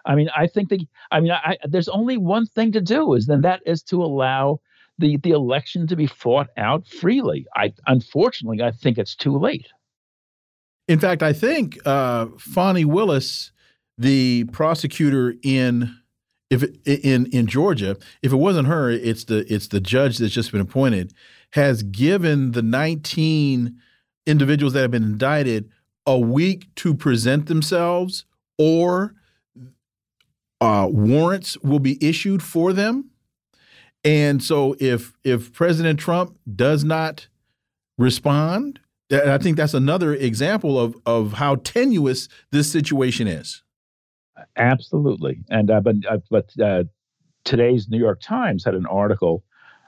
I mean, I think that I mean, I, there's only one thing to do is then that is to allow the the election to be fought out freely. I unfortunately I think it's too late. In fact, I think uh, Fani Willis, the prosecutor in if it, in in Georgia, if it wasn't her, it's the it's the judge that's just been appointed, has given the 19 individuals that have been indicted a week to present themselves, or uh, warrants will be issued for them. And so, if if President Trump does not respond, I think that's another example of of how tenuous this situation is. Absolutely, and uh, but uh, but uh, today's New York Times had an article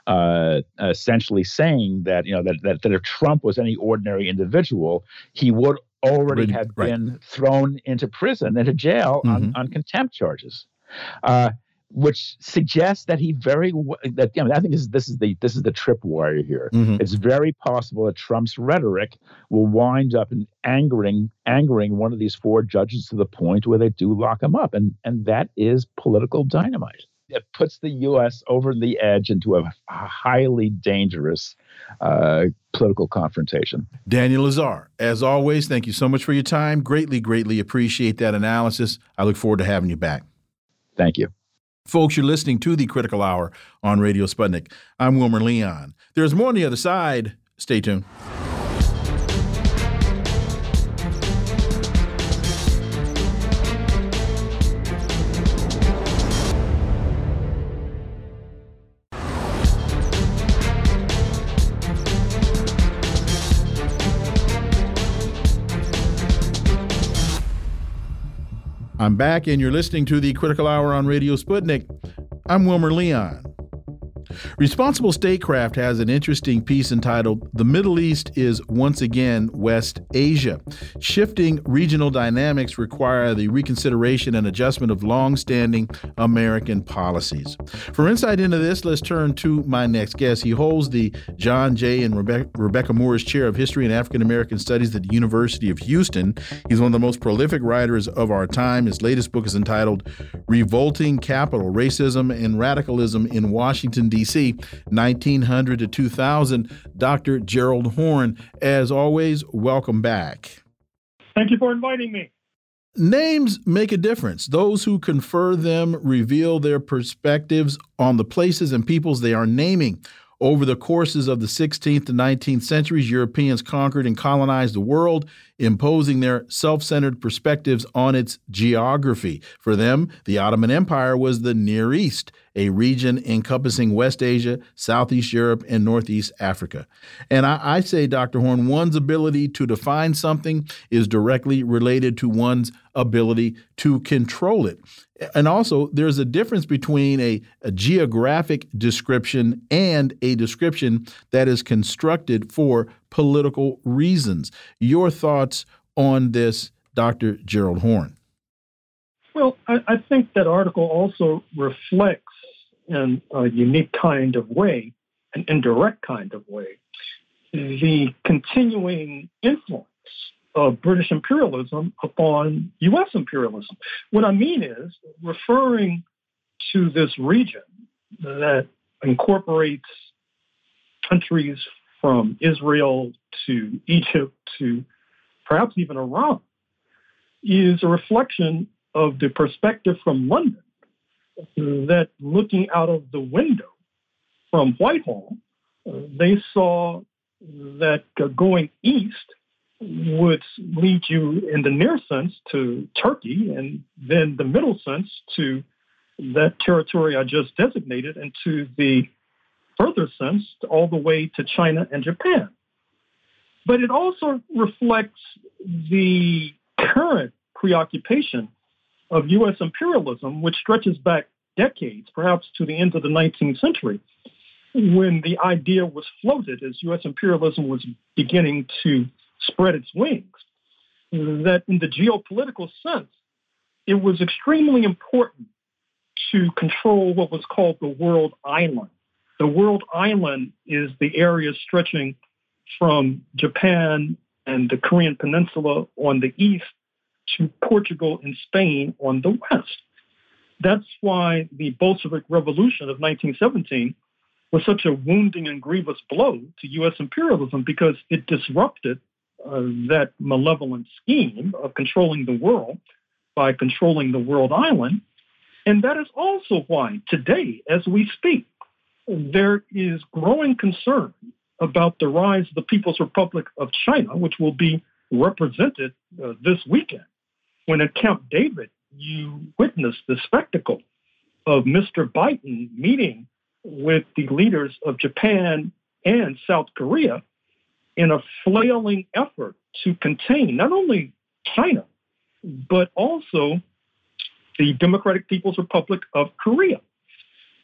uh, essentially saying that you know that, that that if Trump was any ordinary individual, he would already had right. been thrown into prison, into jail mm -hmm. on, mm-hmm. on contempt charges. Uh, which suggests that he very that I mean I think this is this is the this is the tripwire here. Mm-hmm. It's very possible that Trump's rhetoric will wind up in angering angering one of these four judges to the point where they do lock him up, and and that is political dynamite. It puts the U.S. over the edge into a, highly dangerous uh, political confrontation. Daniel Lazare, as always, thank you so much for your time. Greatly, greatly appreciate that analysis. I look forward to having you back. Thank you. Folks, you're listening to the Critical Hour on Radio Sputnik. I'm Wilmer Leon. There's more on the other side. Stay tuned. I'm back, and you're listening to the Critical Hour on Radio Sputnik. I'm Wilmer Leon. Responsible Statecraft has an interesting piece entitled The Middle East is Once Again West Asia. Shifting regional dynamics require the reconsideration and adjustment of long-standing American policies. For insight into this, let's turn to my next guest. He holds the John J. and Rebecca, Rebecca Moores Chair of History and African American Studies at the University of Houston. He's one of the most prolific writers of our time. His latest book is entitled Revolting Capital Racism and Radicalism in Washington, D.C. D.C., 1900 to 2000. Dr. Gerald Horne. as always, welcome back. Thank you for inviting me. Names make a difference. Those who confer them reveal their perspectives on the places and peoples they are naming. Over the courses of the 16th to 19th centuries, Europeans conquered and colonized the world, imposing their self centered perspectives on its geography. For them, the Ottoman Empire was the Near East, a region encompassing West Asia, Southeast Europe, and Northeast Africa. And I, I say, Dr. Horne, one's ability to define something is directly related to one's ability to control it. And also, there's a difference between a, a, geographic description and a description that is constructed for political reasons. Your thoughts on this, Dr. Gerald Horne? Well, I, I think that article also reflects in a unique kind of way, an indirect kind of way, the continuing influence of British imperialism upon U.S. imperialism. What I mean is referring to this region that incorporates countries from Israel to Egypt to perhaps even Iran is a reflection of the perspective from London that looking out of the window from Whitehall, uh, they saw that uh, going east would lead you in the near sense to Turkey and then the middle sense to that territory I just designated and to the further sense all the way to China and Japan. But it also reflects the current preoccupation of U.S. imperialism, which stretches back decades, perhaps to the end of the 19th century, when the idea was floated as U.S. imperialism was beginning to spread its wings that in the geopolitical sense, it was extremely important to control what was called the world island. The world island is the area stretching from Japan and the Korean Peninsula on the east to Portugal and Spain on the west. That's why the Bolshevik Revolution of 1917 was such a wounding and grievous blow to U.S. imperialism because it disrupted uh, that malevolent scheme of controlling the world by controlling the world island. And that is also why today, as we speak, there is growing concern about the rise of the People's Republic of China, which will be represented uh, this weekend. When at Camp David, you witnessed the spectacle of Mr. Biden meeting with the leaders of Japan and South Korea in a flailing effort to contain not only China, but also the Democratic People's Republic of Korea.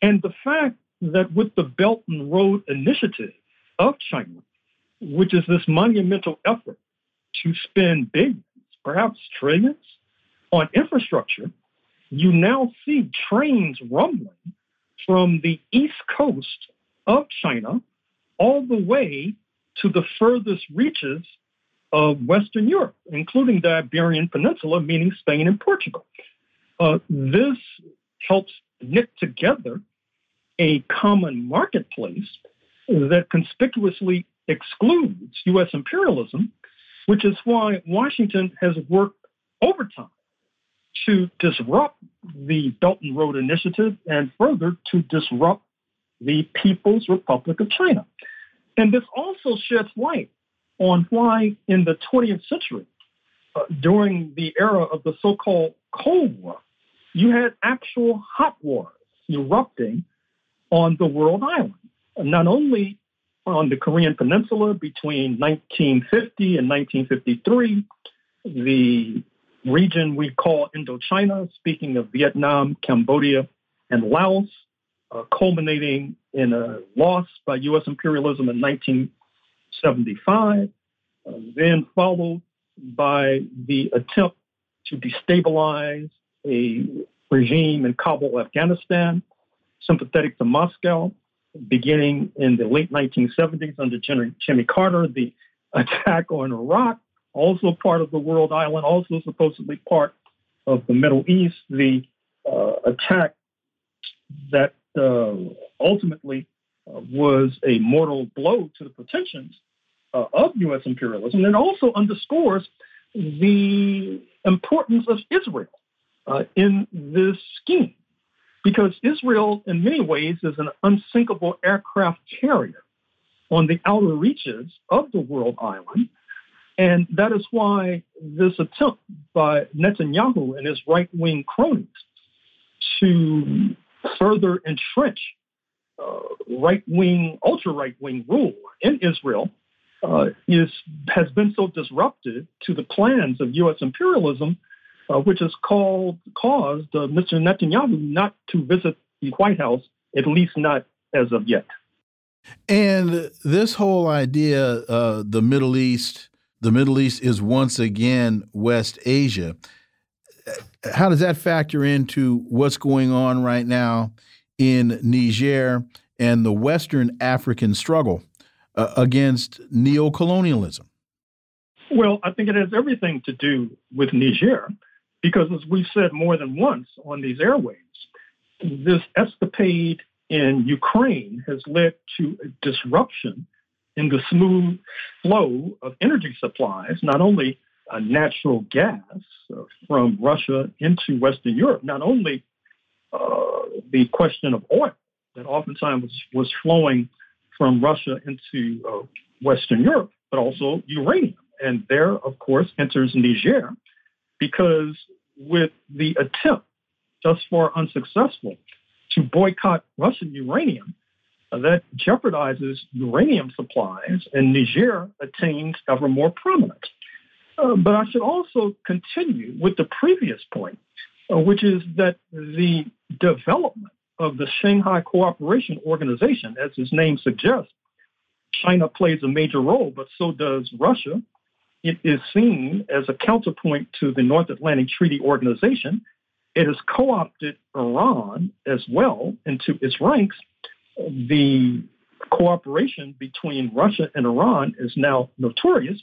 And the fact that with the Belt and Road Initiative of China, which is this monumental effort to spend billions, perhaps trillions, on infrastructure, you now see trains rumbling from the east coast of China all the way to the furthest reaches of Western Europe, including the Iberian Peninsula, meaning Spain and Portugal. Uh, this helps knit together a common marketplace that conspicuously excludes U.S. imperialism, which is why Washington has worked overtime to disrupt the Belt and Road Initiative and further to disrupt the People's Republic of China. And this also sheds light on why in the 20th century, uh, during the era of the so-called Cold War, you had actual hot wars erupting on the world island. Not only on the Korean Peninsula between 1950 and 1953, the region we call Indochina, speaking of Vietnam, Cambodia, and Laos, uh, culminating in a loss by U.S. imperialism in 1975, uh, then followed by the attempt to destabilize a regime in Kabul, Afghanistan, sympathetic to Moscow, beginning in the late 1970s under Jimmy Carter, the attack on Iraq, also part of the world island, also supposedly part of the Middle East, the uh, attack that ultimately uh, was a mortal blow to the pretensions uh, of U.S. imperialism. And also underscores the importance of Israel uh, in this scheme, because Israel, in many ways, is an unsinkable aircraft carrier on the outer reaches of the world island and that is why this attempt by Netanyahu and his right wing cronies to further entrench uh, right wing, ultra right wing rule in Israel uh, is has been so disruptive to the plans of U.S. imperialism, uh, which has called caused uh, Mr. Netanyahu not to visit the White House, at least not as of yet. And this whole idea, uh, the Middle East the Middle East is once again West Asia. How does that factor into what's going on right now in Niger and the Western African struggle uh, against neocolonialism? Well, I think it has everything to do with Niger because, as we've said more than once on these airwaves, this escapade in Ukraine has led to a disruption in the smooth flow of energy supplies, not only uh, natural gas uh, from Russia into Western Europe, not only uh, the question of oil that oftentimes was, was flowing from Russia into uh, Western Europe, but also uranium. And there, of course, enters Niger because with the attempt, thus far unsuccessful, to boycott Russian uranium, that jeopardizes uranium supplies, and Niger attains ever more prominence. Uh, but I should also continue with the previous point, uh, which is that the development of the Shanghai Cooperation Organization, as its name suggests, China plays a major role, but so does Russia it is seen as a counterpoint to the North Atlantic Treaty Organization. It has co opted Iran as well into its ranks. The cooperation between Russia and Iran is now notorious.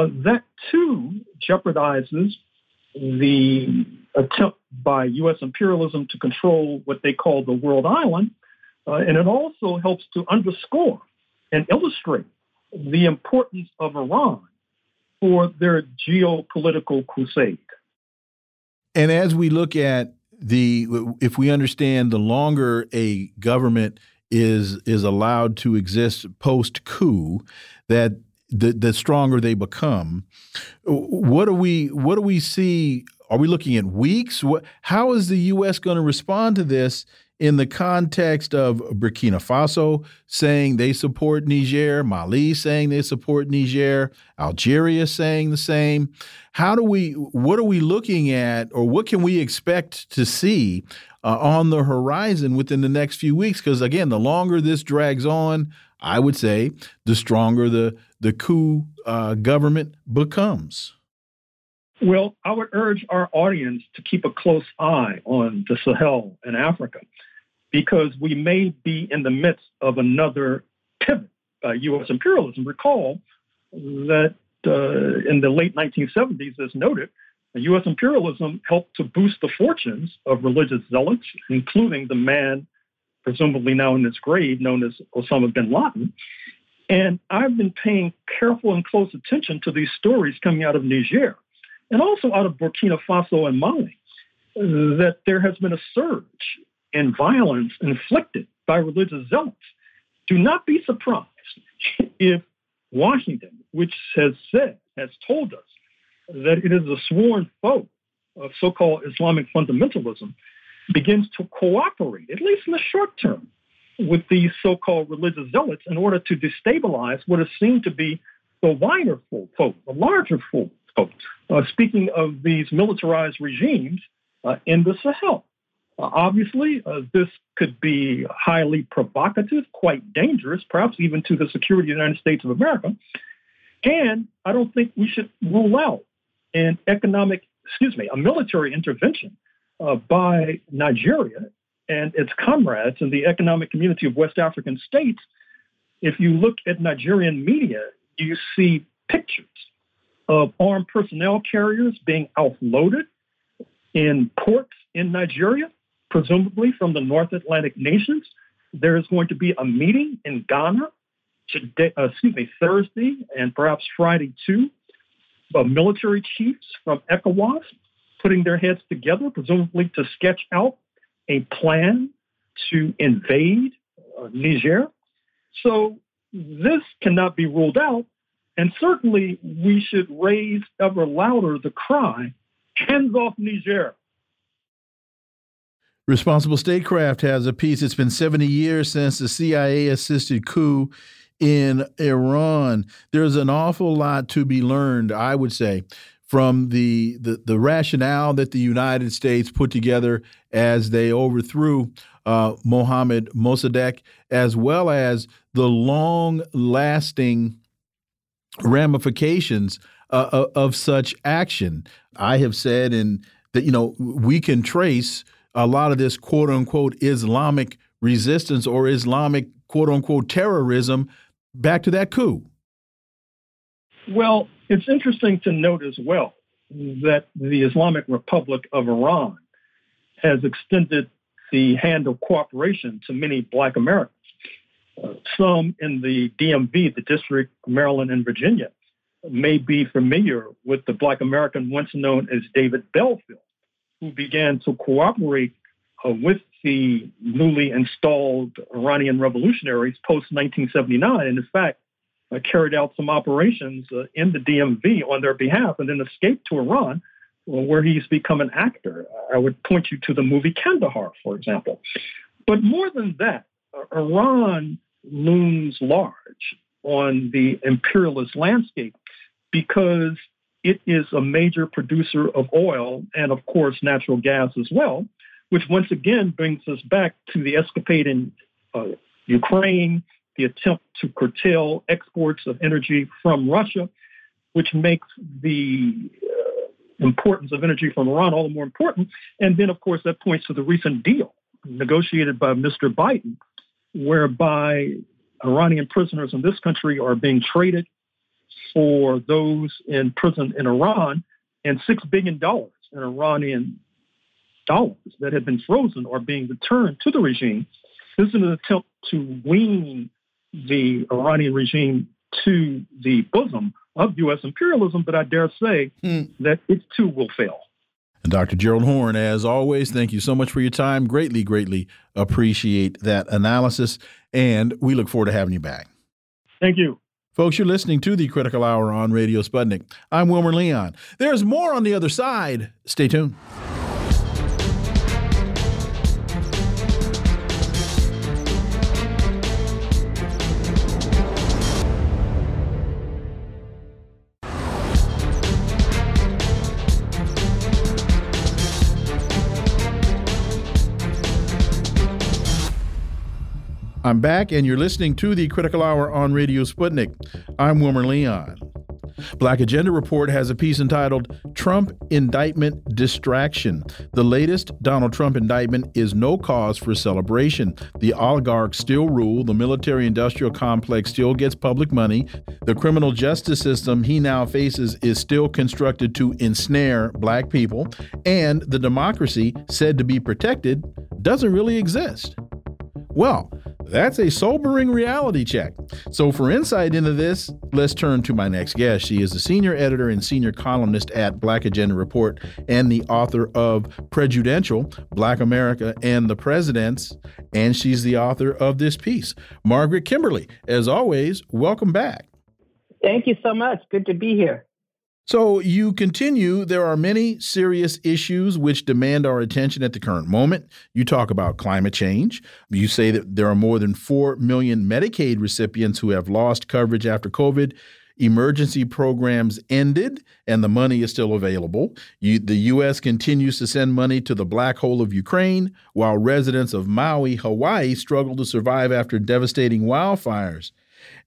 Uh, that too jeopardizes the attempt by U.S. imperialism to control what they call the world island. Uh, and it also helps to underscore and illustrate the importance of Iran for their geopolitical crusade. And as we look at the, if we understand the longer a government is is allowed to exist post coup, that the the stronger they become. What do we what do we see? Are we looking at weeks? What, how is the U.S. going to respond to this in the context of Burkina Faso saying they support Niger, Mali saying they support Niger, Algeria saying the same. How do we, what are we looking at, or what can we expect to see uh, on the horizon within the next few weeks? Because again, the longer this drags on, I would say, the stronger the, the coup uh, government becomes. Well, I would urge our audience to keep a close eye on the Sahel and Africa because we may be in the midst of another pivot by U.S. imperialism. Recall that uh, in the late 1970s, as noted, U.S. imperialism helped to boost the fortunes of religious zealots, including the man presumably now in his grave known as Osama bin Laden. And I've been paying careful and close attention to these stories coming out of Niger and also out of Burkina Faso and Mali that there has been a surge in violence inflicted by religious zealots. Do not be surprised if Washington, which has said, has told us that it is a sworn foe of so called Islamic fundamentalism, begins to cooperate, at least in the short term, with these so called religious zealots in order to destabilize what is seen to be the wider foe, the larger foe. Uh, speaking of these militarized regimes uh, in the Sahel. Uh, obviously, uh, this could be highly provocative, quite dangerous, perhaps even to the security of the United States of America. And I don't think we should rule out an economic, excuse me, a military intervention uh, by Nigeria and its comrades in the economic community of West African states. If you look at Nigerian media, you see pictures of armed personnel carriers being offloaded in ports in Nigeria presumably from the North Atlantic nations. There is going to be a meeting in Ghana today, uh, excuse me, Thursday and perhaps Friday too, of military chiefs from ECOWAS putting their heads together, presumably to sketch out a plan to invade uh, Niger. So this cannot be ruled out. And certainly we should raise ever louder the cry, hands off Niger. Responsible Statecraft has a piece. It's been 70 years since the CIA assisted coup in Iran. There's an awful lot to be learned, I would say, from the, the, the rationale that the United States put together as they overthrew uh, Mohammad Mossadegh, as well as the long lasting ramifications uh, of such action. I have said and that you know we can trace a lot of this quote unquote Islamic resistance or Islamic quote unquote terrorism back to that coup? Well, it's interesting to note as well that the Islamic Republic of Iran has extended the hand of cooperation to many Black Americans. Uh, some in the DMV, the District of Maryland and Virginia, may be familiar with the Black American once known as David Belfield, who began to cooperate uh, with the newly installed Iranian revolutionaries post 1979, and in fact, uh, carried out some operations uh, in the DMV on their behalf and then escaped to Iran, uh, where he's become an actor. I would point you to the movie Kandahar, for example. But more than that, uh, Iran looms large on the imperialist landscape because it is a major producer of oil and, of course, natural gas as well, which once again brings us back to the escapade in uh, Ukraine, the attempt to curtail exports of energy from Russia. which makes the uh, importance of energy from Iran all the more important. And then, of course, that points to the recent deal negotiated by Mr. Biden, whereby Iranian prisoners in this country are being traded for those in prison in Iran, and $6 billion in Iranian dollars that have been frozen are being returned to the regime. This is an attempt to wean the Iranian regime to the bosom of U.S. imperialism, but I dare say hmm. that it too will fail. And Dr. Gerald Horne, as always, thank you so much for your time. Greatly, greatly appreciate that analysis, and we look forward to having you back. Thank you. Folks, you're listening to the Critical Hour on Radio Sputnik. I'm Wilmer Leon. There's more on the other side. Stay tuned. I'm back, and you're listening to the Critical Hour on Radio Sputnik. I'm Wilmer Leon. Black Agenda Report has a piece entitled Trump Indictment Distraction. The latest Donald Trump indictment is no cause for celebration. The oligarchs still rule, the military industrial complex still gets public money, the criminal justice system he now faces is still constructed to ensnare black people, and the democracy said to be protected doesn't really exist. Well, that's a sobering reality check. So, for insight into this, let's turn to my next guest. She is the senior editor and senior columnist at Black Agenda Report and the author of Prejudential Black America and the Presidents. And she's the author of this piece. Margaret Kimberley, as always, welcome back. Thank you so much. Good to be here. So you continue. There are many serious issues which demand our attention at the current moment. You talk about climate change. You say that there are more than 4 million Medicaid recipients who have lost coverage after COVID. Emergency programs ended and the money is still available. You, the U.S. continues to send money to the black hole of Ukraine, while residents of Maui, Hawaii struggle to survive after devastating wildfires.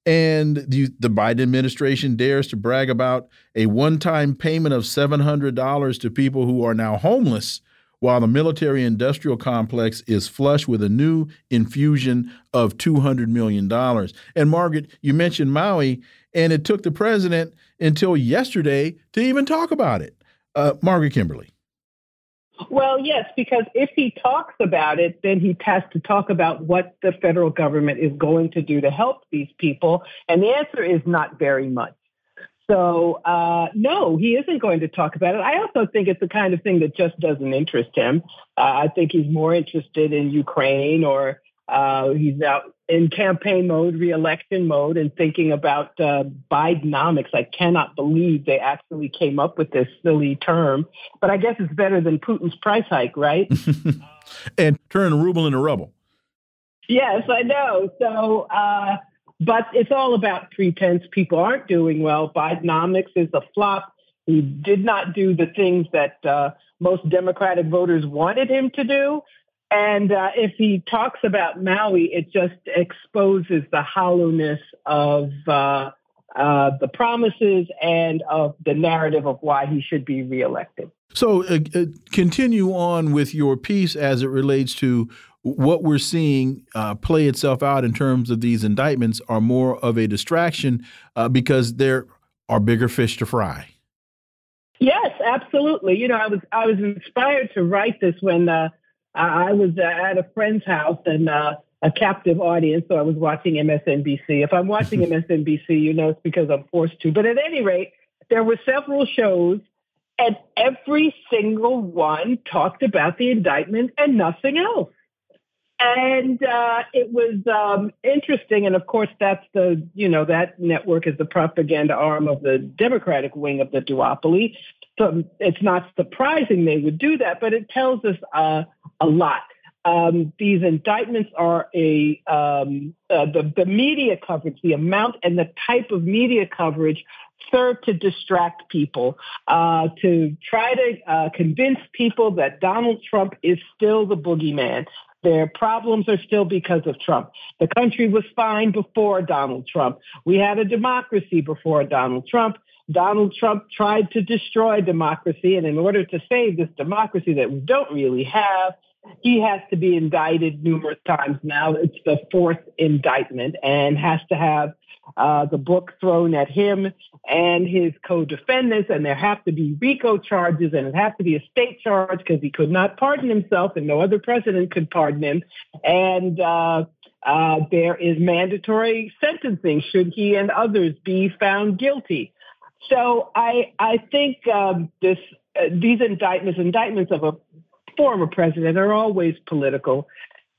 And the, the Biden administration dares to brag about a one time payment of $700 to people who are now homeless, while the military industrial complex is flush with a new infusion of $200 million. And Margaret, you mentioned Maui, and it took the president until yesterday to even talk about it. Uh, Margaret Kimberley. Well, yes, because if he talks about it, then he has to talk about what the federal government is going to do to help these people. And the answer is not very much. So, uh, no, he isn't going to talk about it. I also think it's the kind of thing that just doesn't interest him. Uh, I think he's more interested in Ukraine or uh, he's out in campaign mode, reelection mode, and thinking about uh, Bidenomics. I cannot believe they actually came up with this silly term, but I guess it's better than Putin's price hike, right? <laughs> and turn a ruble into rubble. Yes, I know. So, uh, but it's all about pretense. People aren't doing well. Bidenomics is a flop. He did not do the things that uh, most Democratic voters wanted him to do. And uh, if he talks about Maui, it just exposes the hollowness of uh, uh, the promises and of the narrative of why he should be reelected. So, uh, uh, continue on with your piece as it relates to what we're seeing uh, play itself out in terms of these indictments are more of a distraction because there are bigger fish to fry. Yes, absolutely. You know, I was I was inspired to write this when I was uh, at a friend's house and uh, a captive audience, so I was watching MSNBC. If I'm watching <laughs> MSNBC, you know it's because I'm forced to. But at any rate, there were several shows, and every single one talked about the indictment and nothing else. And uh, it was um, interesting, and of course, that's the you know that network is the propaganda arm of the Democratic wing of the duopoly. So it's not surprising they would do that, but it tells us uh, a lot. Um, these indictments are a um, uh, the, the media coverage, the amount and the type of media coverage serve to distract people, uh, to try to uh, convince people that Donald Trump is still the boogeyman. Their problems are still because of Trump. The country was fine before Donald Trump. We had a democracy before Donald Trump. Donald Trump tried to destroy democracy. And in order to save this democracy that we don't really have, he has to be indicted numerous times now. It's the fourth indictment and has to have uh, the book thrown at him and his co-defendants, and there have to be RICO charges, and it has to be a state charge because he could not pardon himself, and no other president could pardon him. And uh, uh, there is mandatory sentencing should he and others be found guilty. So I I think um, this uh, these indictments indictments of a former president are always political.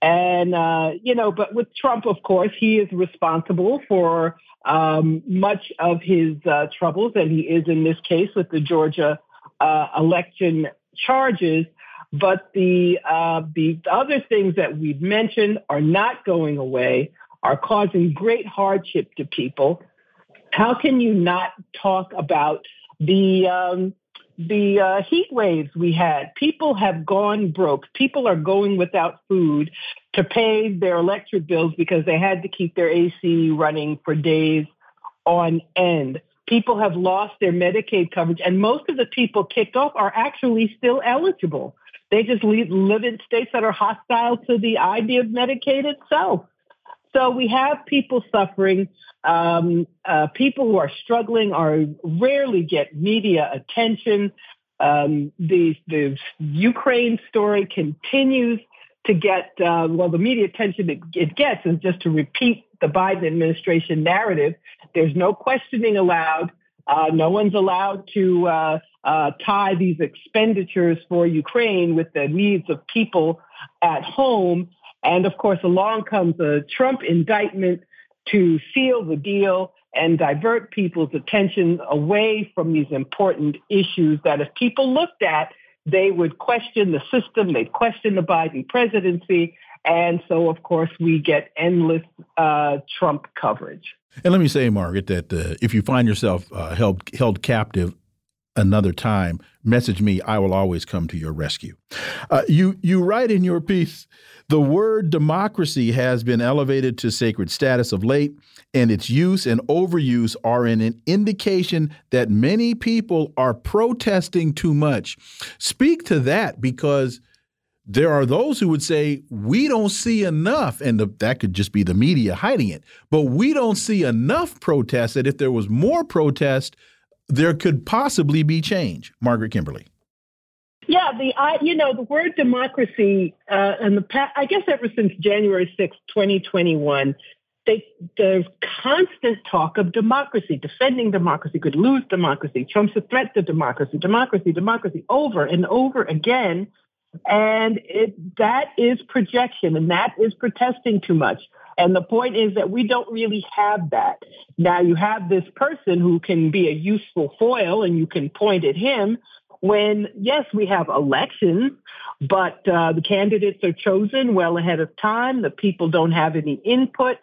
And, uh, you know, but with Trump, of course, he is responsible for um, much of his uh, troubles, and he is in this case with the Georgia uh, election charges. But the, uh, the other things that we've mentioned are not going away, are causing great hardship to people. How can you not talk about the um, the uh, heat waves we had. People have gone broke. People are going without food to pay their electric bills because they had to keep their AC running for days on end. People have lost their Medicaid coverage, and most of the people kicked off are actually still eligible. They just live in states that are hostile to the idea of Medicaid itself. So we have people suffering. Um, uh, people who are struggling are rarely get media attention. Um, the the Ukraine story continues to get uh, well. The media attention it, it gets is just to repeat the Biden administration narrative. There's no questioning allowed. Uh, no one's allowed to uh, uh, tie these expenditures for Ukraine with the needs of people at home. And of course, along comes a Trump indictment to seal the deal and divert people's attention away from these important issues that if people looked at, they would question the system, they'd question the Biden presidency. And so, of course, we get endless uh, Trump coverage. And let me say, Margaret, that uh, if you find yourself uh, held held captive another time, message me. I will always come to your rescue. Uh, you you write in your piece, the word democracy has been elevated to sacred status of late, and its use and overuse are in an indication that many people are protesting too much. Speak to that because there are those who would say we don't see enough, and the, that could just be the media hiding it. But we don't see enough protest that if there was more protest, there could possibly be change. Margaret Kimberley. Yeah, the I, you know the word democracy uh, and the I guess ever since January 6, 2021, they, there's constant talk of democracy, defending democracy, could lose democracy, Trump's a threat to democracy, democracy, democracy, over and over again. And it, that is projection and that is protesting too much. And the point is that we don't really have that. Now you have this person who can be a useful foil and you can point at him when, yes, we have elections, but uh, the candidates are chosen well ahead of time. The people don't have any input.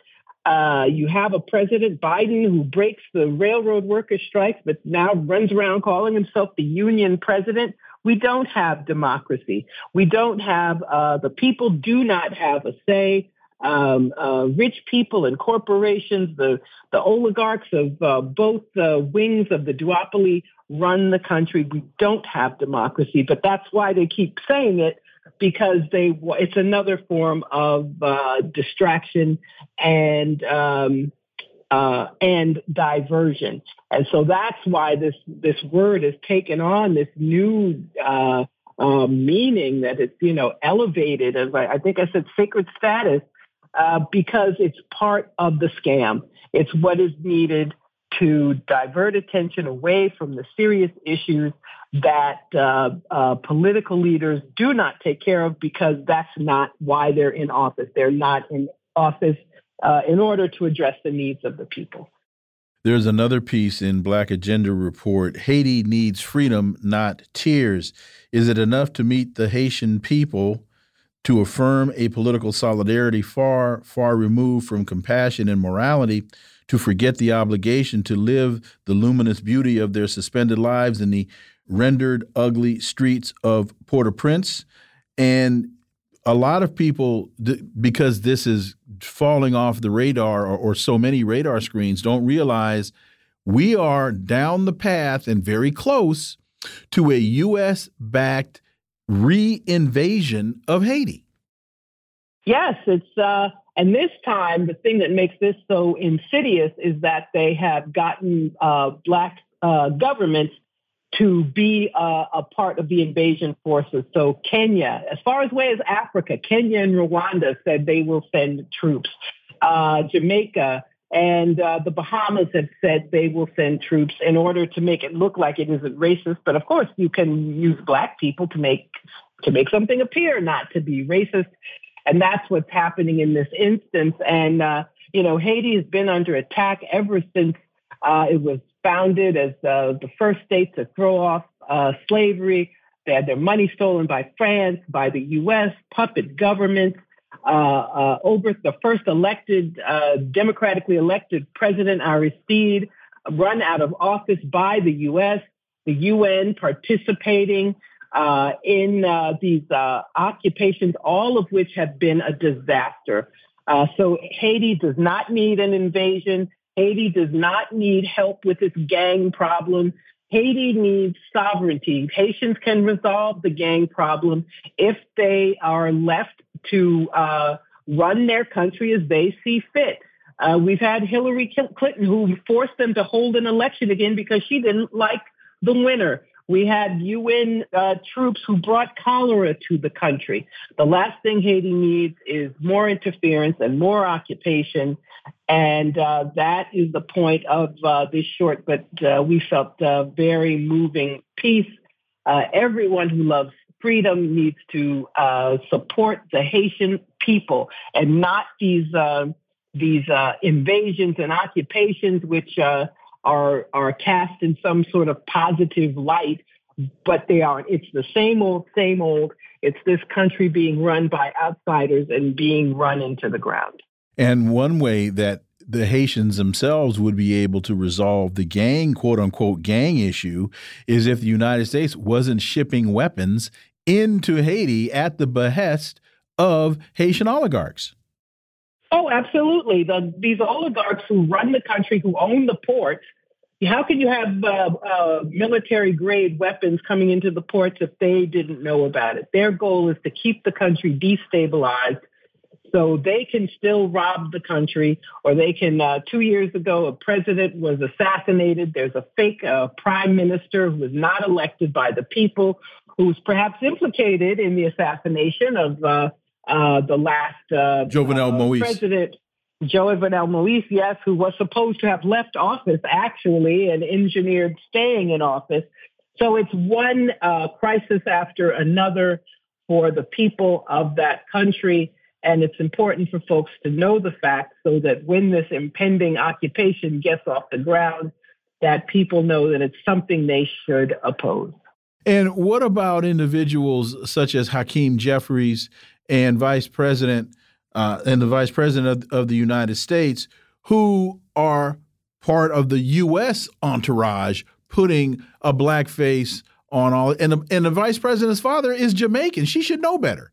Uh, you have a president, Biden, who breaks the railroad workers' strikes, but now runs around calling himself the union president. We don't have democracy. We don't have, uh, the people do not have a say um, uh, rich people and corporations, the, the oligarchs of uh, both uh, wings of the duopoly run the country. We don't have democracy, but that's why they keep saying it because they it's another form of uh, distraction and um, uh, and diversion. And so that's why this this word has taken on this new uh, meaning that it's you know elevated as I, I think I said sacred status uh, because it's part of the scam. It's what is needed to divert attention away from the serious issues that uh, uh, political leaders do not take care of because that's not why they're in office. They're not in office uh, in order to address the needs of the people. There's another piece in Black Agenda Report Haiti needs freedom, not tears. Is it enough to meet the Haitian people? To affirm a political solidarity far, far removed from compassion and morality, to forget the obligation to live the luminous beauty of their suspended lives in the rendered ugly streets of Port au Prince. And a lot of people, because this is falling off the radar or, or so many radar screens, don't realize we are down the path and very close to a U.S. backed re-invasion of Haiti. Yes, it's uh, and this time the thing that makes this so insidious is that they have gotten uh, black uh, governments to be uh, a part of the invasion forces. So Kenya, as far as way as Africa, Kenya and Rwanda said they will send troops. Uh, Jamaica and uh, the Bahamas have said they will send troops in order to make it look like it isn't racist. But of course, you can use black people to make to make something appear not to be racist, and that's what's happening in this instance. And uh, you know, Haiti has been under attack ever since uh, it was founded as uh, the first state to throw off uh, slavery. They had their money stolen by France, by the U.S. puppet governments uh, uh, the first elected, uh, democratically elected president, Aristide, run out of office by the U.S., the UN participating uh, in uh, these uh, occupations, all of which have been a disaster. so Haiti does not need an invasion. Haiti does not need help with its gang problem. Haiti needs sovereignty. Haitians can resolve the gang problem if they are left to uh, run their country as they see fit. Uh, we've had Hillary Clinton who forced them to hold an election again because she didn't like the winner. We had UN uh, troops who brought cholera to the country. The last thing Haiti needs is more interference and more occupation. And uh, that is the point of uh, this short, but uh, we felt uh, very moving piece. Everyone who loves freedom needs to uh, support the Haitian people and not these uh, these uh, invasions and occupations, which are are cast in some sort of positive light, but they aren't. It's the same old, same old. It's this country being run by outsiders and being run into the ground. And one way that the Haitians themselves would be able to resolve the gang, quote unquote, gang issue is if the United States wasn't shipping weapons into Haiti at the behest of Haitian oligarchs. Oh, absolutely. The, these oligarchs who run the country, who own the ports, how can you have uh, uh, military grade weapons coming into the ports if they didn't know about it? Their goal is to keep the country destabilized so they can still rob the country, or they can. Uh, two years ago, a president was assassinated. There's a fake uh, prime minister who was not elected by the people, who's perhaps implicated in the assassination of uh, uh, the last uh, Jovenel uh, Moise. president, Jovenel Moise, yes, who was supposed to have left office actually and engineered staying in office. So it's one uh, crisis after another for the people of that country. And it's important for folks to know the facts so that when this impending occupation gets off the ground, that people know that it's something they should oppose. And what about individuals such as Hakeem Jeffries and Vice President uh, and the Vice President of, of the United States, who are part of the U.S. entourage, putting a black face on all. And the, and the Vice President's father is Jamaican. She should know better.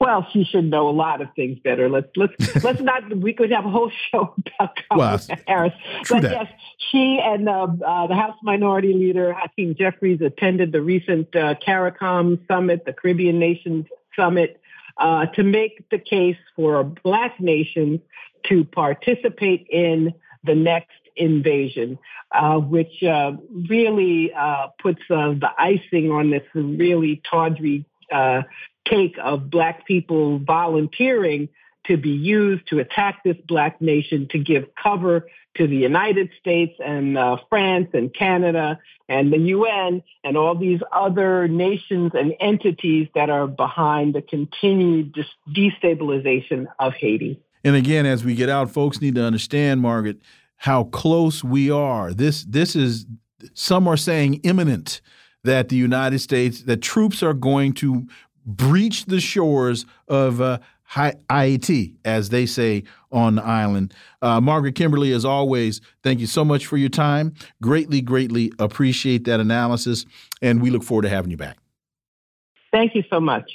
Well, she should know a lot of things better. Let's let's <laughs> let's not. We could have a whole <laughs> show about Kamala well, Harris. But that. yes, she and uh, uh, the House Minority Leader Hakeem Jeffries attended the recent uh, CARICOM summit, the Caribbean Nations Summit, uh, to make the case for Black nations to participate in the next invasion, uh, which uh, really uh, puts uh, the icing on this really tawdry uh, cake of Black people volunteering to be used to attack this Black nation to give cover to the United States and uh, France and Canada and the UN and all these other nations and entities that are behind the continued destabilization of Haiti. And again, as we get out, folks need to understand, Margaret, how close we are. This this is some are saying imminent that the United States, that troops are going to breach the shores of uh, as they say on the island. Uh, Margaret Kimberley, as always, thank you so much for your time. Greatly, greatly appreciate that analysis, and we look forward to having you back. Thank you so much.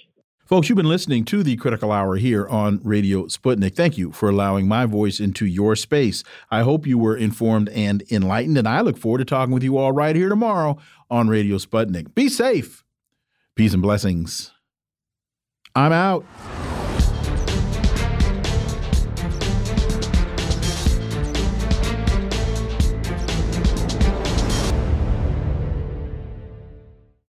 Folks, you've been listening to the Critical Hour here on Radio Sputnik. Thank you for allowing my voice into your space. I hope you were informed and enlightened, and I look forward to talking with you all right here tomorrow on Radio Sputnik. Be safe. Peace and blessings. I'm out.